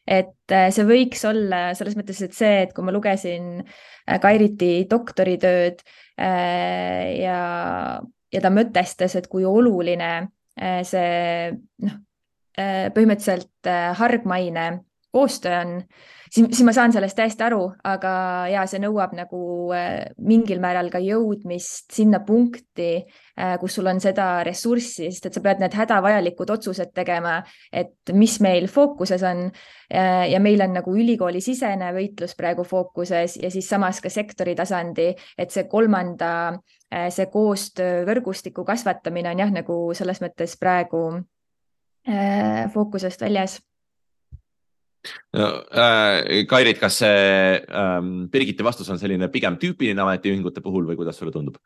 et äh, see võiks olla selles mõttes, et see, et kui ma lugesin äh, Kairiti doktoritööd, ja, ja ta mõtestas, et kui oluline äh, see noh, põhimõtteliselt hargmaine koostöö on, siis, siis ma saan sellest täiesti aru, aga ja see nõuab nagu äh, mingil määral ka jõudmist sinna punkti, äh, kus sul on seda ressurssi, sest et sa pead need hädavajalikud otsused tegema, et mis meil fookuses on. Äh, ja meil on nagu ülikoolisisene võitlus praegu fookuses ja siis samas ka sektori tasandi, et see kolmanda, see koostöö võrgustiku kasvatamine on jah, nagu selles mõttes praegu fookusest väljas no, äh, Kairit, kas see ähm, Birgiti vastus on selline pigem tüüpiline ametiühingute puhul või kuidas sulle tundub?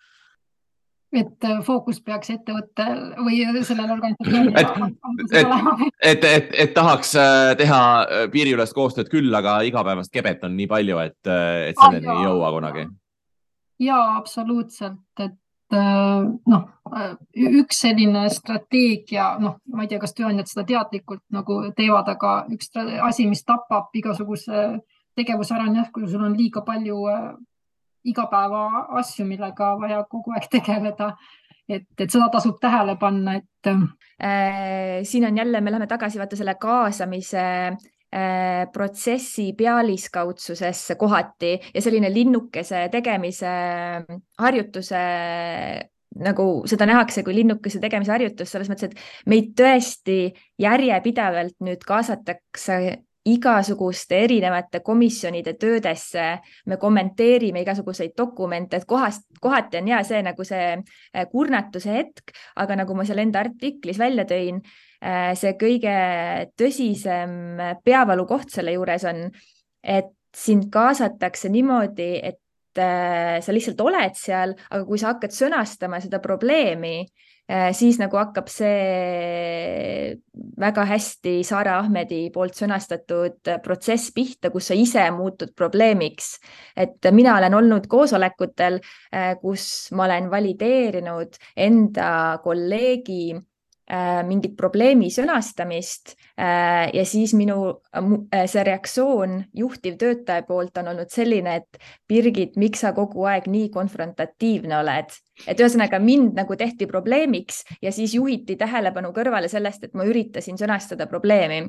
et äh, fookus peaks ettevõttel või sellel organisatsioonil et, et, et, et, et tahaks äh, teha äh, piiriülest koostööd küll, aga igapäevast kebet on nii palju, et, et selleni ah, ei jõua kunagi. ja absoluutselt, et noh, äh, üks selline strateegia, noh, ma ei tea, kas tööandjad seda teadlikult nagu teevad, aga üks asi, mis tapab igasuguse tegevuse ära on jah, kui sul on liiga palju äh, igapäeva asju, millega vaja kogu aeg tegeleda. et, et seda tasub tähele panna, et äh,. siin on jälle, me läheme tagasi vaata selle kaasamise protsessi pealiskaudsusesse kohati ja selline linnukese tegemise harjutuse nagu seda nähakse kui linnukese tegemise harjutust selles mõttes, et meid tõesti järjepidevalt nüüd kaasatakse igasuguste erinevate komisjonide töödesse, me kommenteerime igasuguseid dokumente, et kohast, kohati on hea see nagu see äh, kurnatuse hetk, aga nagu ma seal enda artiklis välja tõin, Äh, see kõige tõsisem peavalukoht selle juures on, et sind kaasatakse niimoodi, et äh, sa lihtsalt oled seal, aga kui sa hakkad sõnastama seda probleemi, äh, siis nagu hakkab see väga hästi Saare Ahmedi poolt sõnastatud protsess pihta, kus sa ise muutud probleemiks. et mina olen olnud koosolekutel, kus ma olen valideerinud enda kolleegi Äh, mingit probleemi sõnastamist äh, ja siis minu äh, see reaktsioon juhtivtöötaja poolt on olnud selline, et Birgit, miks sa kogu aeg nii konfrontatiivne oled? et ühesõnaga mind nagu tehti probleemiks ja siis juhiti tähelepanu kõrvale sellest, et ma üritasin sõnastada probleemi.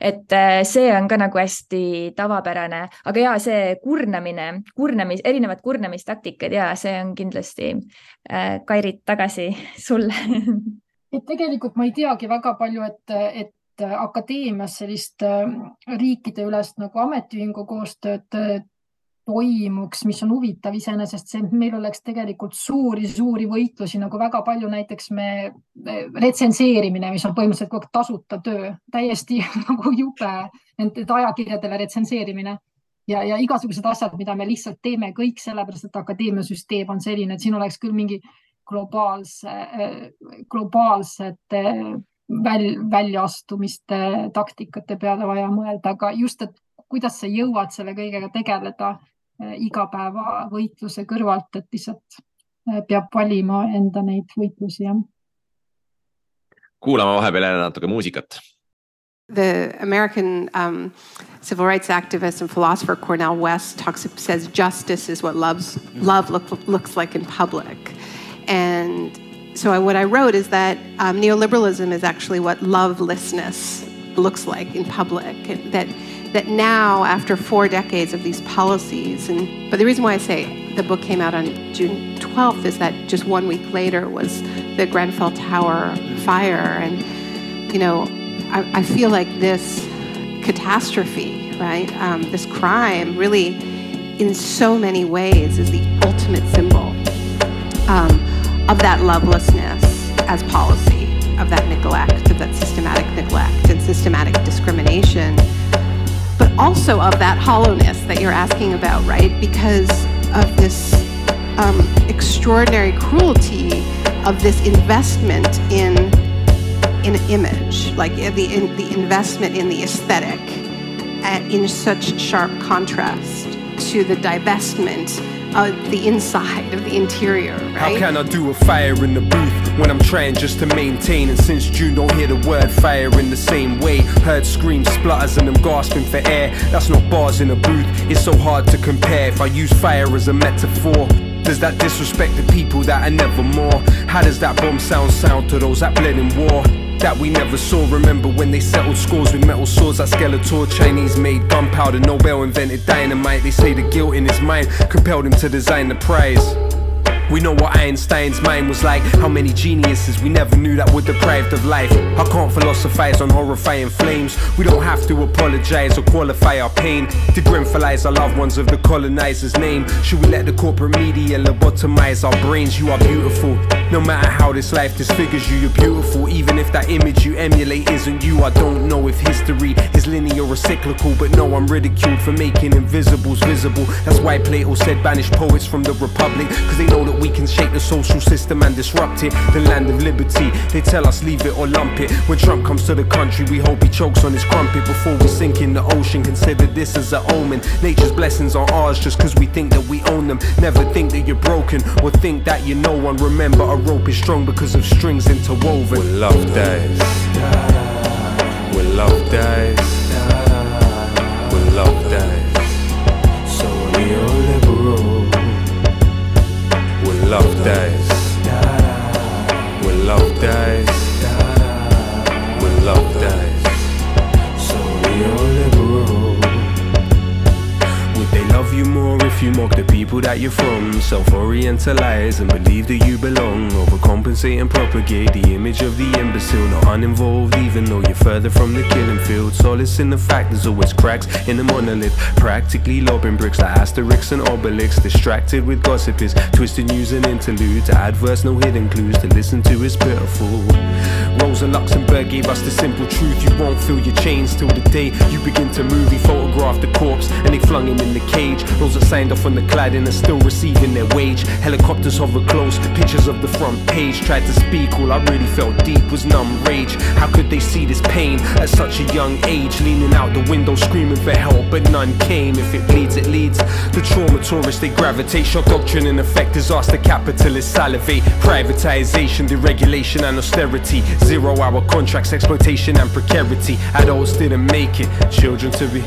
et see on ka nagu hästi tavapärane, aga ja see kurnamine, kurnamis, erinevad kurnamistaktikad ja see on kindlasti äh, Kairit tagasi sulle et tegelikult ma ei teagi väga palju, et, et akadeemias sellist äh, riikideülest nagu ametiühingu koostööd äh, toimuks, mis on huvitav iseenesest, see, meil oleks tegelikult suuri-suuri võitlusi nagu väga palju, näiteks me retsenseerimine, mis on põhimõtteliselt kogu aeg tasuta töö, täiesti nagu jube nende ajakirjadele retsenseerimine. Ja, ja igasugused asjad, mida me lihtsalt teeme kõik sellepärast, et akadeemiasüsteem on selline, et siin oleks küll mingi globaalse, globaalsete väl, väljaastumiste taktikate peale vaja mõelda, aga just, et kuidas sa jõuad selle kõigega tegeleda eh, igapäevavõitluse kõrvalt, et lihtsalt eh, peab valima enda neid võitlusi, jah. kuulame vahepeal jälle natuke muusikat. The American um, civil rights activist and philosopher Cornel West talks says justice is what loves love look, looks like in public. And so what I wrote is that um, neoliberalism is actually what lovelessness looks like in public. That that now, after four decades of these policies, and but the reason why I say the book came out on June 12th is that just one week later was the Grenfell Tower fire, and you know, I, I feel like this catastrophe, right, um, this crime, really, in so many ways, is the ultimate symbol. Um, of that lovelessness as policy, of that neglect, of that systematic neglect and systematic discrimination, but also of that hollowness that you're asking about, right? Because of this um, extraordinary cruelty of this investment in in image, like the in, the investment in the aesthetic, in such sharp contrast to the divestment uh, the inside of the interior, right? How can I do a fire in the booth when I'm trying just to maintain? And since June, don't hear the word fire in the same way. Heard screams, splutters, and them gasping for air. That's not bars in a booth, it's so hard to compare. If I use fire as a metaphor, Does that disrespect the people that are never more? How does that bomb sound sound to those that bled in war? That we never saw. Remember when they settled scores with metal swords like Skeletor? Chinese made gunpowder, Nobel invented dynamite. They say the guilt in his mind compelled him to design the prize. We know what Einstein's mind was like. How many geniuses we never knew that were deprived of life. I can't philosophize on horrifying flames. We don't have to apologize or qualify our pain. To grenfelize our loved ones of the colonizer's name. Should we let the corporate media lobotomize our brains? You are beautiful. No matter how this life disfigures you, you're beautiful. Even if that image you emulate isn't you, I don't know if history is linear or cyclical. But no, I'm ridiculed for making invisibles visible. That's why Plato said banish poets from the Republic. Cause they know that we can shake the social system and disrupt it. The land of liberty, they tell us leave it or lump it. When Trump comes to the country, we hope he chokes on his crumpet before we sink in the ocean. Consider this as an omen. Nature's blessings are ours just cause we think that we own them. Never think that you're broken or think that you're no one. Remember, a rope is strong because of strings interwoven. When love dies, when love dies, when love dies, When love dies, when love dies, when love dies, love you more if you mock the people that you're from? Self orientalize and believe that you belong. Overcompensate and propagate the image of the imbecile, not uninvolved, even though you're further from the killing field. Solace in the fact there's always cracks in the monolith. Practically lobbing bricks like Asterix and Obelix. Distracted with gossip is twisted news and interludes. Adverse, no hidden clues to listen to is pitiful. Rosa Luxemburg gave us the simple truth. You won't feel your chains till the day you begin to move. He photographed the corpse and they flung him in the cage. Those that signed off on the cladding are still receiving their wage. Helicopters hover close, pictures of the front page. Tried to speak, all I really felt deep was numb rage. How could they see this pain at such a young age? Leaning out the window, screaming for help, but none came. If it bleeds, it leads. The trauma tourists, they gravitate. Shock doctrine in effect, disaster capitalists salivate. Privatization, deregulation, and austerity. Zero hour contracts, exploitation, and precarity. Adults didn't make it, children to be.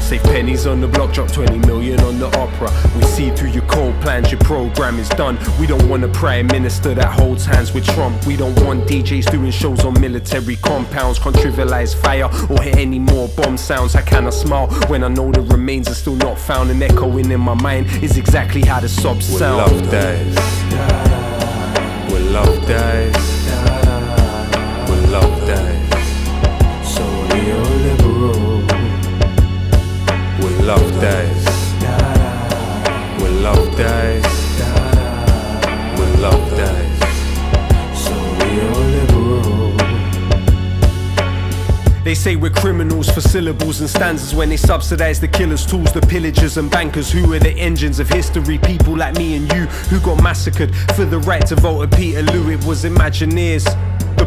Save pennies on the block, drop 20 million on the opera. We see through your cold plans, your program is done. We don't want a prime minister that holds hands with Trump. We don't want DJs doing shows on military compounds, contrivialize fire, or hear any more bomb sounds. I cannot smile when I know the remains are still not found. And echoing in my mind is exactly how the sobs When sound. love dies, when love dies, when love dies, so neoliberal. When love dies, when love dies, when love dies, so neoliberal. They say we're criminals for syllables and stanzas when they subsidize the killers' tools, the pillagers and bankers who are the engines of history. People like me and you who got massacred for the right to vote. at Peter Lew, it was Imagineers.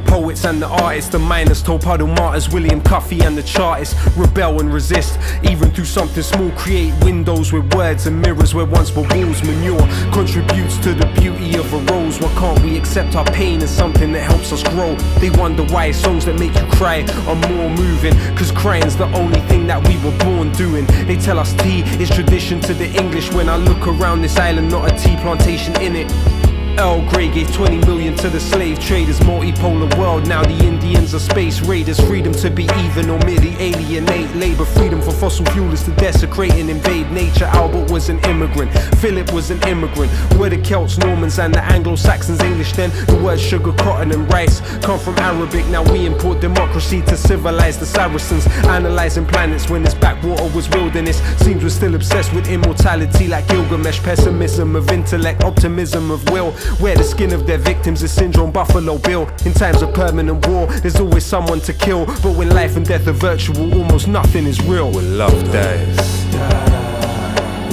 Poets and the artists, the miners, told puddle martyrs, William Cuffy and the chartists rebel and resist. Even through something small, create windows with words and mirrors where once were walls. Manure contributes to the beauty of a rose. Why can't we accept our pain as something that helps us grow? They wonder why songs that make you cry are more moving. Cause crying's the only thing that we were born doing. They tell us tea is tradition to the English. When I look around this island, not a tea plantation in it. Earl Grey gave 20 million to the slave traders, multipolar world. Now the Indians are space raiders. Freedom to be even or merely alienate labor. Freedom for fossil fuelers to desecrate and invade nature. Albert was an immigrant. Philip was an immigrant. Were the Celts, Normans, and the Anglo Saxons English then? The words sugar, cotton, and rice come from Arabic. Now we import democracy to civilize the Saracens. Analyzing planets when this backwater was wilderness. Seems we're still obsessed with immortality like Gilgamesh. Pessimism of intellect, optimism of will. Wear the skin of their victims is syndrome Buffalo Bill. In times of permanent war, there's always someone to kill. But when life and death are virtual, almost nothing is real. When love dies,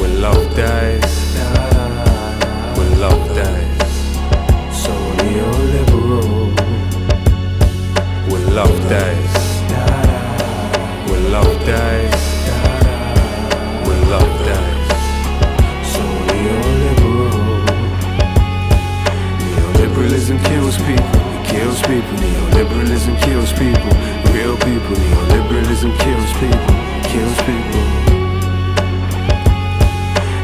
when love dies, when love dies, so neoliberal. When love dies, when love dies, Neoliberalism kills people, it kills people. Neoliberalism kills people, real people. Neoliberalism kills people, kills people.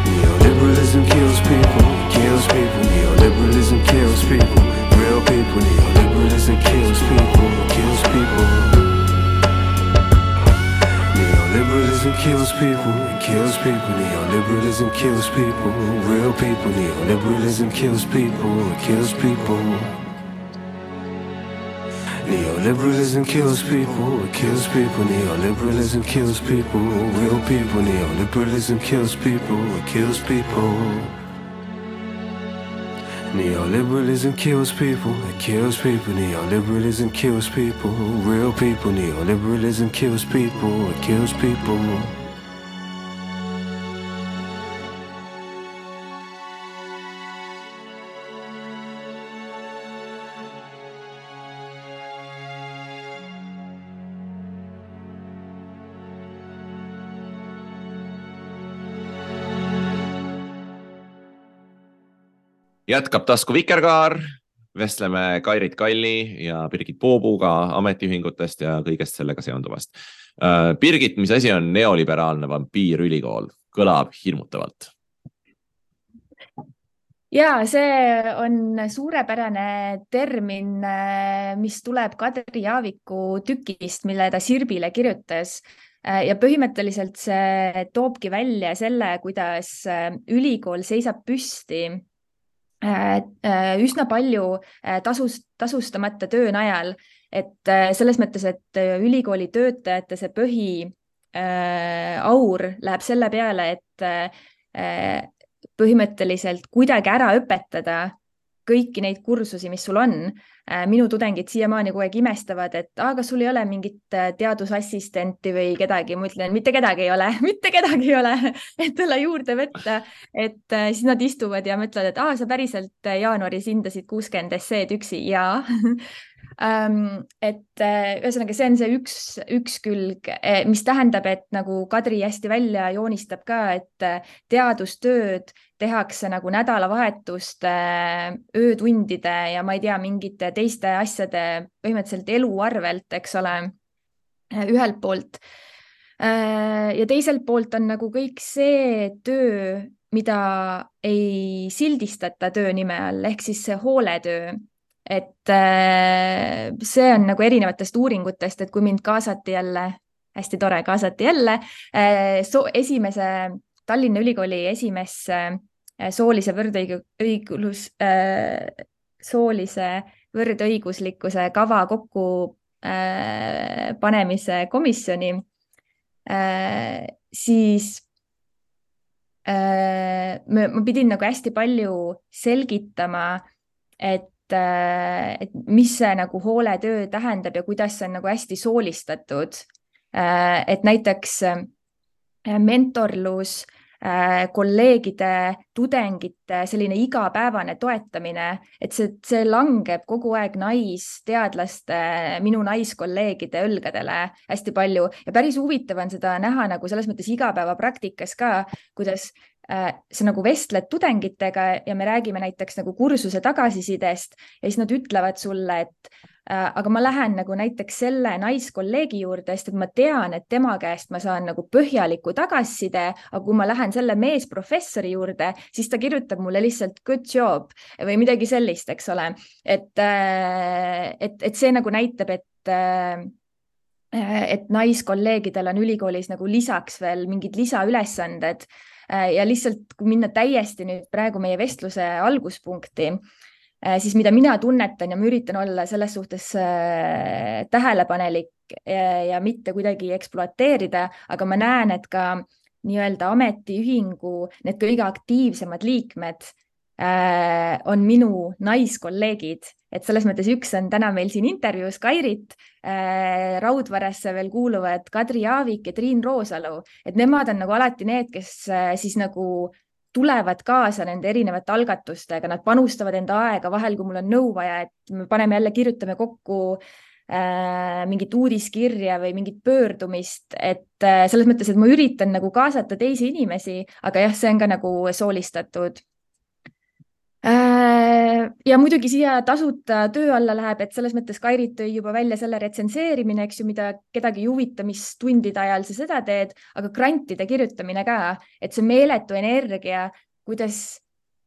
Neoliberalism kills people, it kills people. Neoliberalism kills people. Real people. Neoliberalism kills people. Kills people. Neoliberalism kills people, it kills people. Neoliberalism kills people, real people. Neoliberalism kills people, it kills people. Neoliberalism kills people, it kills people. Neoliberalism kills people, real people. Neoliberalism kills people, it kills people. Neoliberalism kills people, it kills people. Neoliberalism kills people, real people. Neoliberalism kills people, it kills people. Jätkab tasku Vikerkaar, vestleme Kairit Kalli ja Birgit Poobuga ametiühingutest ja kõigest sellega seonduvast. Birgit, mis asi on neoliberaalne vampiirülikool? kõlab hirmutavalt. ja see on suurepärane termin, mis tuleb Kadri Jaaviku tükist, mille ta Sirbile kirjutas. ja põhimõtteliselt see toobki välja selle, kuidas äh, ülikool seisab püsti äh, äh, üsna palju äh, tasus, tasustamata töö najal, et äh, selles mõttes, et äh, ülikooli töötajate see põhi äh, aur läheb selle peale, et äh, põhimõtteliselt kuidagi ära õpetada kõiki neid kursusi, mis sul on. minu tudengid siiamaani kogu aeg imestavad, et kas sul ei ole mingit äh, teadusassistenti või kedagi, ma ütlen, mitte kedagi ei ole, mitte kedagi ei ole, et talle juurde võtta, et äh, siis nad istuvad ja mõtlevad, et ah, sa päriselt äh, jaanuaris hindasid kuuskümmend esseed üksi ja et äh, ühesõnaga, see on see üks, üks külg, mis tähendab, et nagu Kadri hästi välja joonistab ka, et äh, teadustööd tehakse nagu nädalavahetuste, öötundide ja ma ei tea, mingite teiste asjade põhimõtteliselt elu arvelt, eks ole, ühelt poolt. ja teiselt poolt on nagu kõik see töö, mida ei sildistata töö nime all, ehk siis see hooletöö et äh, see on nagu erinevatest uuringutest, et kui mind kaasati jälle, hästi tore, kaasati jälle äh, so, esimese Tallinna Ülikooli esimesse äh, soolise võrdõigus soolise võrdõiguslikkuse kava kokku panemise komisjoni siis ma pidin nagu hästi palju selgitama, et et mis see nagu hooletöö tähendab ja kuidas see on nagu hästi soolistatud. et näiteks mentorlus, kolleegide, tudengite selline igapäevane toetamine, et see, see langeb kogu aeg naisteadlaste, minu naiskolleegide õlgadele hästi palju ja päris huvitav on seda näha nagu selles mõttes igapäevapraktikas ka, kuidas sa nagu vestled tudengitega ja me räägime näiteks nagu kursuse tagasisidest ja siis nad ütlevad sulle, et äh, aga ma lähen nagu näiteks selle naiskolleegi juurde, sest et ma tean, et tema käest ma saan nagu põhjaliku tagasiside, aga kui ma lähen selle meesprofessori juurde, siis ta kirjutab mulle lihtsalt good job või midagi sellist, eks ole, et, et, et see nagu näitab, et äh, et naiskolleegidel on ülikoolis nagu lisaks veel mingid lisaülesanded ja lihtsalt, minna täiesti nüüd praegu meie vestluse alguspunkti, siis mida mina tunnetan ja ma üritan olla selles suhtes äh, tähelepanelik ja, ja mitte kuidagi ekspluateerida, aga ma näen, et ka nii-öelda ametiühingu need kõige aktiivsemad liikmed äh, on minu naiskolleegid, et selles mõttes üks on täna meil siin intervjuus Kairit äh,, Raudvaresse veel kuuluvad Kadri Jaavik ja Triin Roosalu, et nemad on nagu alati need, kes äh, siis nagu tulevad kaasa nende erinevate algatustega, nad panustavad enda aega vahel, kui mul on nõu vaja, et me paneme jälle, kirjutame kokku äh, mingit uudiskirja või mingit pöördumist, et äh, selles mõttes, et ma üritan nagu kaasata teisi inimesi, aga jah, see on ka nagu soolistatud. Äh, ja muidugi siia tasuta töö alla läheb, et selles mõttes Kairit tõi juba välja selle retsenseerimine, eks ju, mida kedagi ei huvita, mis tundide ajal sa seda teed, aga grantide kirjutamine ka, et see meeletu energia, kuidas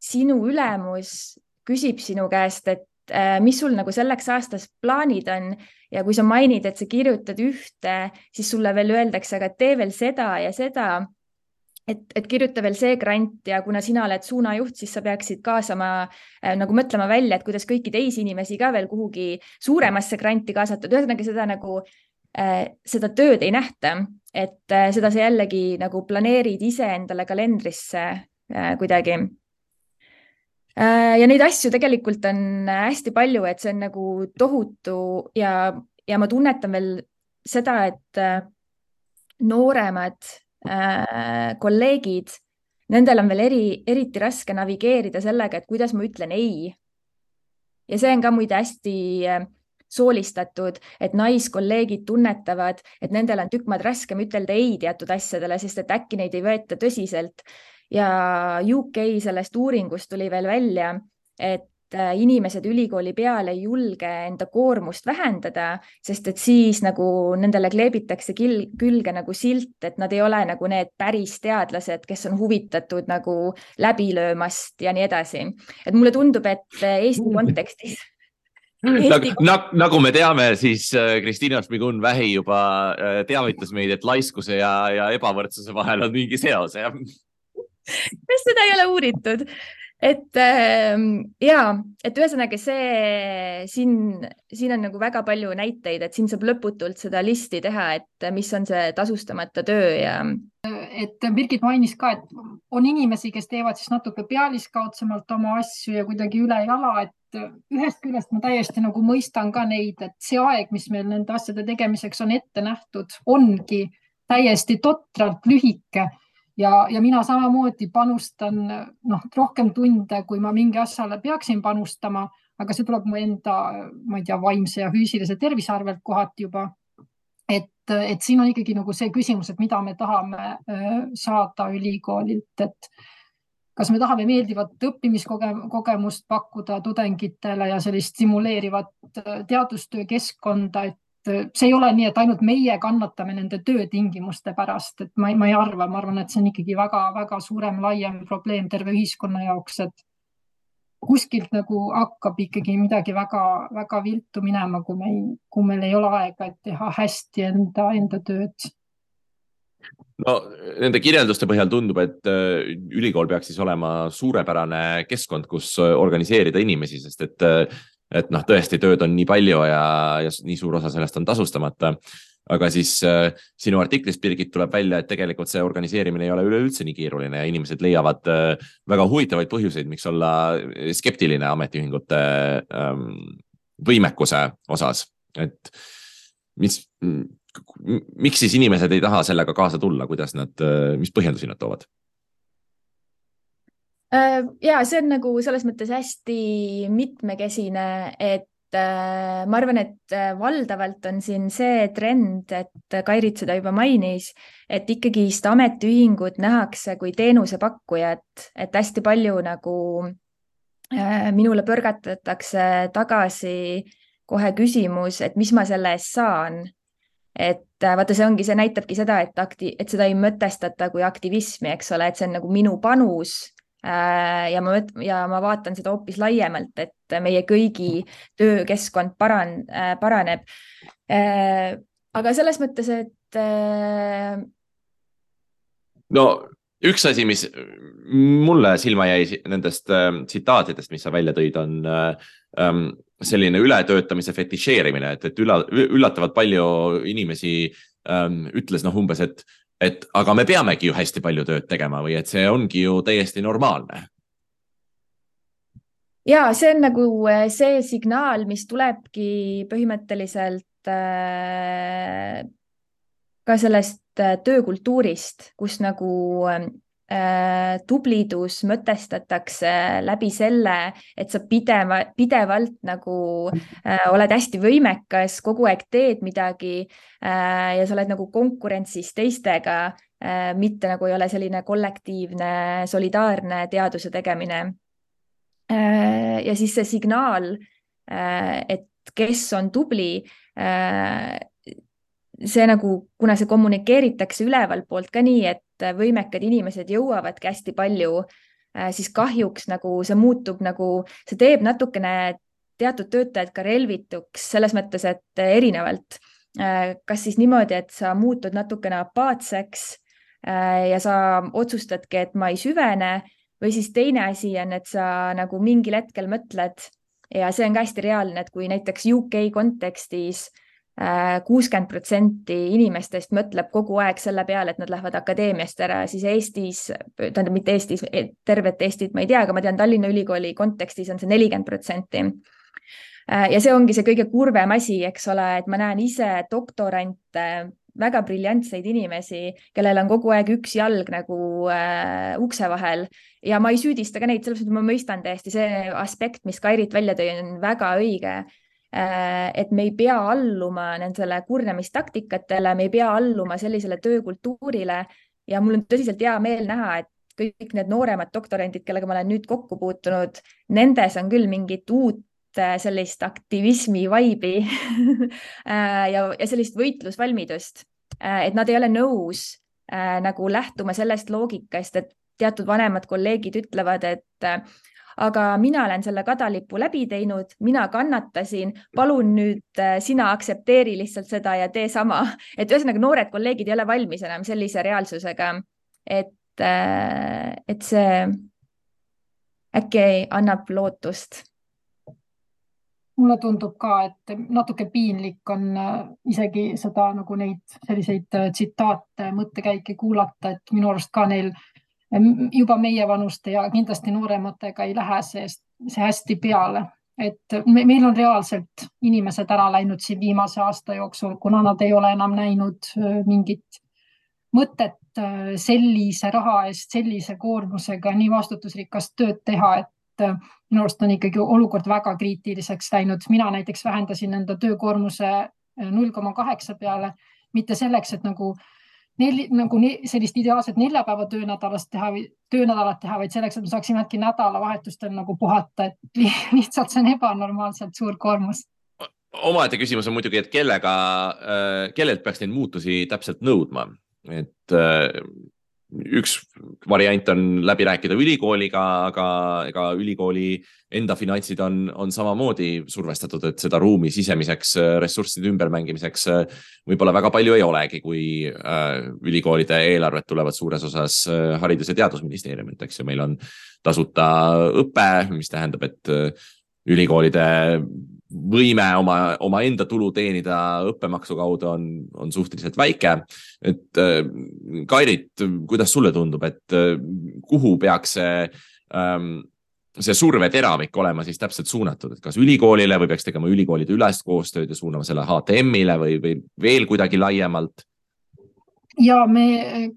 sinu ülemus küsib sinu käest, et äh, mis sul nagu selleks aastaks plaanid on. Ja kui sa mainid, et sa kirjutad ühte, siis sulle veel öeldakse, aga tee veel seda ja seda et, et kirjuta veel see grant ja kuna sina oled suunajuht, siis sa peaksid kaasama äh, nagu mõtlema välja, et kuidas kõiki teisi inimesi ka veel kuhugi suuremasse granti kaasata, ühesõnaga seda nagu äh,, seda tööd ei nähta, et äh, seda sa jällegi nagu planeerid ise endale kalendrisse äh, kuidagi äh,. ja neid asju tegelikult on hästi palju, et see on nagu tohutu ja, ja ma tunnetan veel seda, et äh, nooremad kolleegid, nendel on veel eri, eriti raske navigeerida sellega, et kuidas ma ütlen ei. ja see on ka muide hästi äh, soolistatud, et naiskolleegid tunnetavad, et nendel on tükk maad raskem ütelda ei teatud asjadele, sest et äkki neid ei võeta tõsiselt. ja UK sellest uuringust tuli veel välja, et äh, inimesed ülikooli peale ei julge enda koormust vähendada, sest et siis nagu nendele kleebitakse kil, külge nagu silt, et nad ei ole nagu need päris teadlased, kes on huvitatud nagu läbilöömast ja nii edasi. et mulle tundub, et äh, Eesti kontekstis nagu, nagu, nagu me teame, siis äh, Kristiina Šmigun-Vähi juba äh, teavitas meid, et laiskuse ja, ja ebavõrdsuse vahel on mingi seos, jah. kas seda ei ole uuritud? Et äh, ja, et ühesõnaga see siin, siin on nagu väga palju näiteid, et siin saab lõputult seda listi teha, et mis on see tasustamata töö ja. et Birgit mainis ka, et on inimesi, kes teevad siis natuke pealiskaudsemalt oma asju ja kuidagi ülejala, et ühest küljest ma täiesti nagu mõistan ka neid, et see aeg, mis meil nende asjade tegemiseks on ette nähtud, ongi täiesti totralt lühike ja, ja mina samamoodi panustan noh, rohkem tunde, kui ma mingi asjale peaksin panustama, aga see tuleb mu enda, ma ei tea, vaimse ja füüsilise tervise arvelt kohati juba. et, et siin on ikkagi nagu see küsimus, et mida me tahame äh, saada ülikoolilt, et kas me tahame meeldivat õppimiskogemust pakkuda tudengitele ja sellist stimuleerivat äh, teadustöö keskkonda, et see ei ole nii, et ainult meie kannatame nende töötingimuste pärast, et ma, ma ei arva, ma arvan, et see on ikkagi väga-väga suurem, laiem probleem terve ühiskonna jaoks, et kuskilt nagu hakkab ikkagi midagi väga-väga viltu minema, kui meil, kui meil ei ole aega, et teha hästi enda, enda tööd. No nende kirjelduste põhjal tundub, et äh, ülikool peaks siis olema suurepärane keskkond, kus organiseerida inimesi, sest et et noh, tõesti tööd on nii palju ja, ja nii suur osa sellest on tasustamata. aga siis äh, sinu artiklist, Birgit, tuleb välja, et tegelikult see organiseerimine ei ole üleüldse nii keeruline ja inimesed leiavad äh, väga huvitavaid põhjuseid, miks olla skeptiline ametiühingute ähm, võimekuse osas, et mis, miks siis inimesed ei taha sellega kaasa tulla, kuidas nad, äh, mis põhjendusi nad toovad? Äh, ja see on nagu selles mõttes hästi mitmekesine, et äh, ma arvan, et äh, valdavalt on siin see trend, et Kairit seda juba mainis, et ikkagist ametiühingut nähakse kui teenusepakkujat, et hästi palju nagu minule põrgatatakse tagasi kohe küsimus, et mis ma selle eest saan. Et vaata, see ongi, see näitabki seda, et akti-, et seda ei mõtestata kui aktivismi, eks ole, et see on nagu minu panus ja ma, ja ma vaatan seda hoopis laiemalt, et meie kõigi töökeskkond paran-, äh, paraneb. Äh, aga selles mõttes, et. no üks asi, mis mulle silma jäi nendest tsitaatidest, mis sa välja tõid, on ähm, selline ületöötamise fetišeerimine, et, et ülla, üllatavalt palju inimesi ähm, ütles noh, umbes, et et aga me peamegi ju hästi palju tööd tegema või et see ongi ju täiesti normaalne. ja see on nagu äh, see signaal, mis tulebki põhimõtteliselt äh, ka sellest äh, töökultuurist, kus nagu tublidus mõtestatakse läbi selle, et sa pideva, pidevalt nagu äh, oled hästi võimekas, kogu aeg teed midagi äh, ja sa oled nagu konkurentsis teistega äh,, mitte nagu ei ole selline kollektiivne, solidaarne teaduse tegemine äh,. ja siis see signaal äh,, et kes on tubli äh, see nagu, kuna see kommunikeeritakse ülevalt poolt ka nii, et võimekad inimesed jõuavadki hästi palju siis kahjuks nagu see muutub nagu, see teeb natukene teatud töötajad ka relvituks selles mõttes, et erinevalt. kas siis niimoodi, et sa muutud natukene apaatseks ja sa otsustadki, et ma ei süvene või siis teine asi on, et sa nagu mingil hetkel mõtled ja see on ka hästi reaalne, et kui näiteks UK kontekstis kuuskümmend protsenti inimestest mõtleb kogu aeg selle peale, et nad lähevad akadeemiast ära, siis Eestis, tähendab mitte Eestis, tervet Eestit ma ei tea, aga ma tean Tallinna Ülikooli kontekstis on see nelikümmend protsenti. ja see ongi see kõige kurvem asi, eks ole, et ma näen ise doktorante, väga briljantseid inimesi, kellel on kogu aeg üks jalg nagu äh, ukse vahel ja ma ei süüdista ka neid, sellepärast et ma mõistan täiesti see aspekt, mis Kairit välja tõi, on väga õige Äh, et me ei pea alluma nendele kurjamistaktikatele, me ei pea alluma sellisele töökultuurile. Ja mul on tõsiselt hea meel näha, et kõik need nooremad doktorandid, kellega ma olen nüüd kokku puutunud, nendes on küll mingit uut äh, sellist aktivismi vaibi äh, ja, ja sellist võitlusvalmidust, et nad ei ole nõus nagu lähtuma sellest loogikast, et teatud vanemad kolleegid ütlevad, et aga mina olen selle kadalipu läbi teinud, mina kannatasin, palun nüüd äh, sina aktsepteeri lihtsalt seda ja tee sama. et ühesõnaga noored kolleegid ei ole valmis enam sellise reaalsusega, et, äh, et see äkki annab lootust. Mulle tundub ka, et natuke piinlik on äh, isegi seda nagu neid selliseid tsitaate, mõttekäike kuulata, et minu arust ka neil juba meievanuste ja kindlasti noorematega ei lähe see, see hästi peale, et me, meil on reaalselt inimesed ära läinud siin viimase aasta jooksul, kuna nad ei ole enam näinud mingit mõtet sellise raha eest, sellise koormusega nii vastutusrikast tööd teha, et minu arust on ikkagi olukord väga kriitiliseks läinud. mina näiteks vähendasin enda töökoormuse null koma kaheksa peale, mitte selleks, et nagu äh, neli, nagu ne, sellist ideaalset neljapäeva töönädalast teha või töönädalat teha, vaid selleks, et me saaksime äkki nädalavahetustel nagu puhata, et lihtsalt see on ebanormaalselt suur koormus. omaette küsimus on muidugi, et kellega, äh, kellelt peaks neid muutusi täpselt nõudma, et äh, üks variant on läbi rääkida ülikooliga, aga ega ülikooli enda finantsid on, on samamoodi survestatud, et seda ruumi sisemiseks äh, ressursside ümbermängimiseks äh, võib-olla väga palju ei olegi, kui äh, ülikoolide eelarved tulevad suures osas Haridus- ja Teadusministeeriumilt, eks ju, meil on tasuta õpe, mis tähendab, et ülikoolide võime oma, omaenda tulu teenida õppemaksu kaudu on, on suhteliselt väike. et äh, Kairit, kuidas sulle tundub, et äh, kuhu peaks see ähm, see surveteravik olema siis täpselt suunatud, et kas ülikoolile või peaks tegema ülikoolide ülest koostööd ja suunama selle HTM-ile või, või veel kuidagi laiemalt? ja me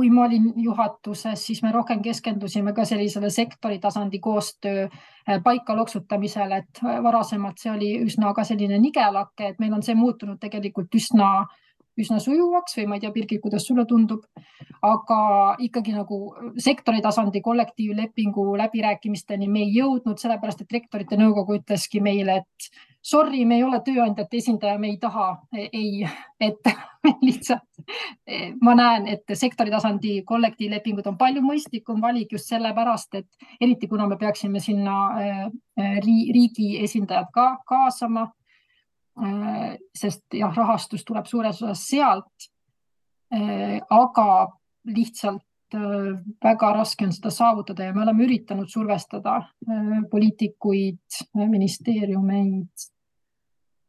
kui ma olin juhatuses, siis me rohkem keskendusime ka sellisele sektori tasandi koostöö eh, paika loksutamisele, et varasemalt see oli üsna ka selline nigelake, et meil on see muutunud tegelikult üsna, üsna sujuvaks või ma ei tea, Birgit, kuidas sulle tundub, aga ikkagi nagu sektori tasandi kollektiivlepingu läbirääkimisteni me ei jõudnud, sellepärast et rektorite nõukogu ütleski meile, et sorry, me ei ole tööandjate esindaja, me ei taha, ei, et lihtsalt ma näen, et sektori tasandi kollektiivlepingud on palju mõistlikum valik just sellepärast, et eriti kuna me peaksime sinna äh, riigi esindajad ka kaasama. Äh, sest jah, rahastus tuleb suures osas sealt. Äh, aga lihtsalt väga raske on seda saavutada ja me oleme üritanud survestada poliitikuid, ministeeriumeid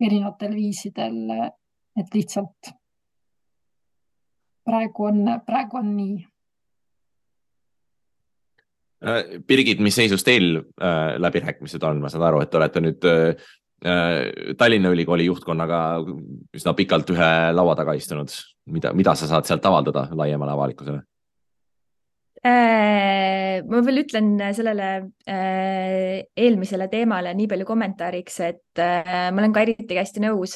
erinevatel viisidel, et lihtsalt praegu on, praegu on nii. Äh, Birgit, mis seisus teil äh, läbirääkimised on, ma saan aru, et te olete nüüd äh, äh, Tallinna Ülikooli juhtkonnaga üsna pikalt ühe laua taga istunud. mida, mida sa saad sealt avaldada laiemale avalikkusele? Äh, ma veel ütlen sellele äh, eelmisele teemale nii palju kommentaariks, et äh, ma olen Kairitiga hästi nõus,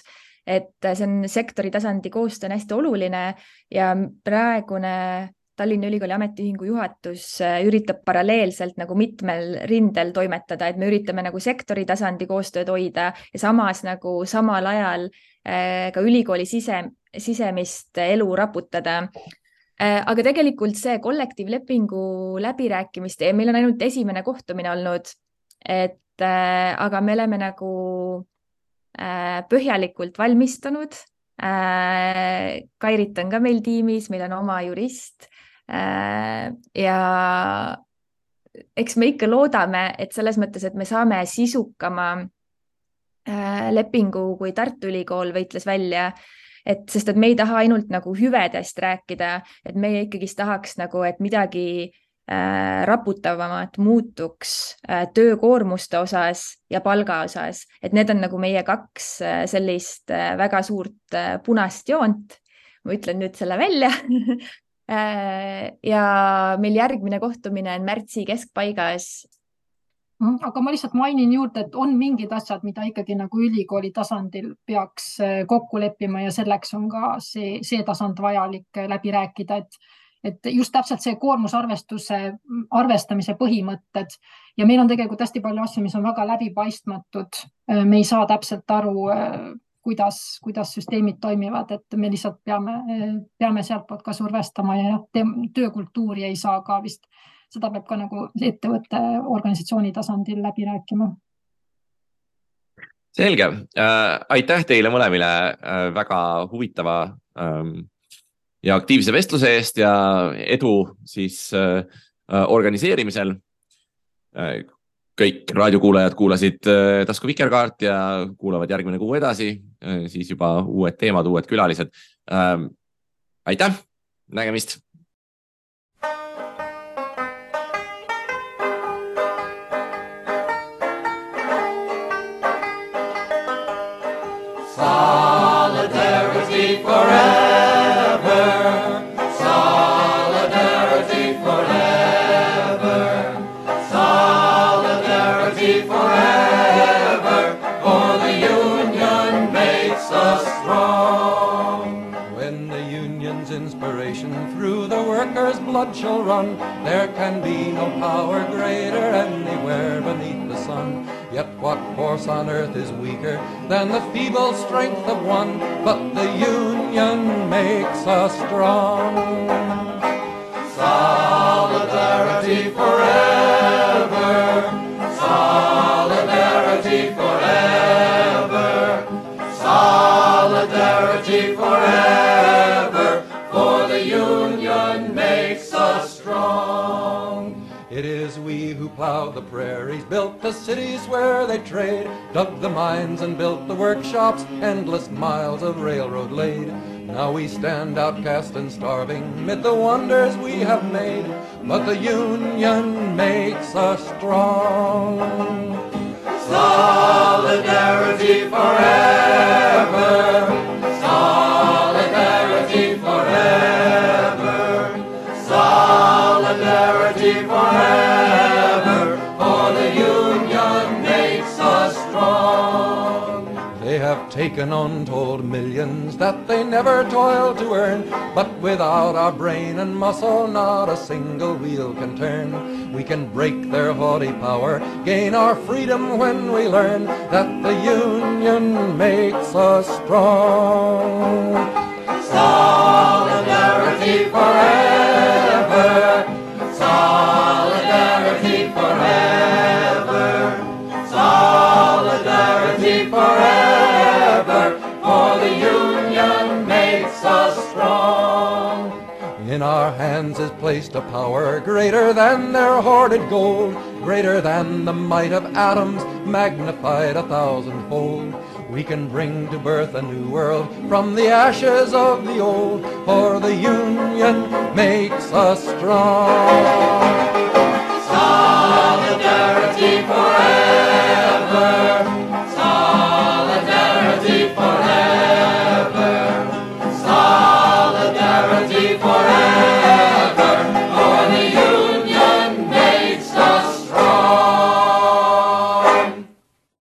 et see on sektori tasandi koostöö on hästi oluline ja praegune Tallinna Ülikooli Ametiühingu juhatus üritab paralleelselt nagu mitmel rindel toimetada, et me üritame nagu sektori tasandi koostööd hoida ja samas nagu samal ajal ka ülikooli sise, sisemist elu raputada aga tegelikult see kollektiivlepingu läbirääkimiste meil on ainult esimene kohtumine olnud, et äh, aga me oleme nagu äh, põhjalikult valmistunud äh,. Kairit on ka meil tiimis, meil on oma jurist äh, ja eks me ikka loodame, et selles mõttes, et me saame sisukama äh, lepingu, kui Tartu Ülikool võitles välja et sest, et me ei taha ainult nagu hüvedest rääkida, et meie ikkagist tahaks nagu, et midagi äh, raputavamat muutuks äh, töökoormuste osas ja palga osas, et need on nagu meie kaks äh, sellist äh, väga suurt äh, punast joont. ma ütlen nüüd selle välja äh, ja meil järgmine kohtumine on märtsi keskpaigas. Aga ma lihtsalt mainin juurde, et on mingid asjad, mida ikkagi nagu ülikooli tasandil peaks äh, kokku leppima ja selleks on ka see, see tasand vajalik äh, läbi rääkida, et, et just täpselt see koormusarvestuse, arvestamise põhimõtted ja meil on tegelikult hästi palju asju, mis on väga läbipaistmatud. Äh, me ei saa täpselt aru, kuidas, kuidas süsteemid toimivad, et me lihtsalt peame, peame sealtpoolt ka survestama ja töökultuuri ei saa ka vist seda peab ka nagu ettevõtte organisatsiooni tasandil läbi rääkima. selge äh,, aitäh teile mõlemile äh, väga huvitava ähm, ja aktiivse vestluse eest ja edu siis äh, äh organiseerimisel äh,. kõik raadiokuulajad kuulasid äh, tasku Vikerkaart ja kuulavad järgmine kuu edasi äh,, siis juba uued teemad, uued külalised äh,. aitäh, nägemist blood shall run, there can be no power greater anywhere beneath the sun. Yet what force on earth is weaker than the feeble strength of one? But the union makes us strong. Solidarity forever. Solidarity forever. Prairies, built the cities where they trade, dug the mines and built the workshops, endless miles of railroad laid. Now we stand outcast and starving mid the wonders we have made, but the union makes us strong. Solidarity forever. Have taken untold millions that they never toiled to earn. But without our brain and muscle, not a single wheel can turn. We can break their haughty power, gain our freedom when we learn that the union makes us strong. Solidarity forever. our hands is placed a power greater than their hoarded gold, greater than the might of atoms, magnified a thousandfold. We can bring to birth a new world from the ashes of the old, for the union makes us strong. Solidarity forever.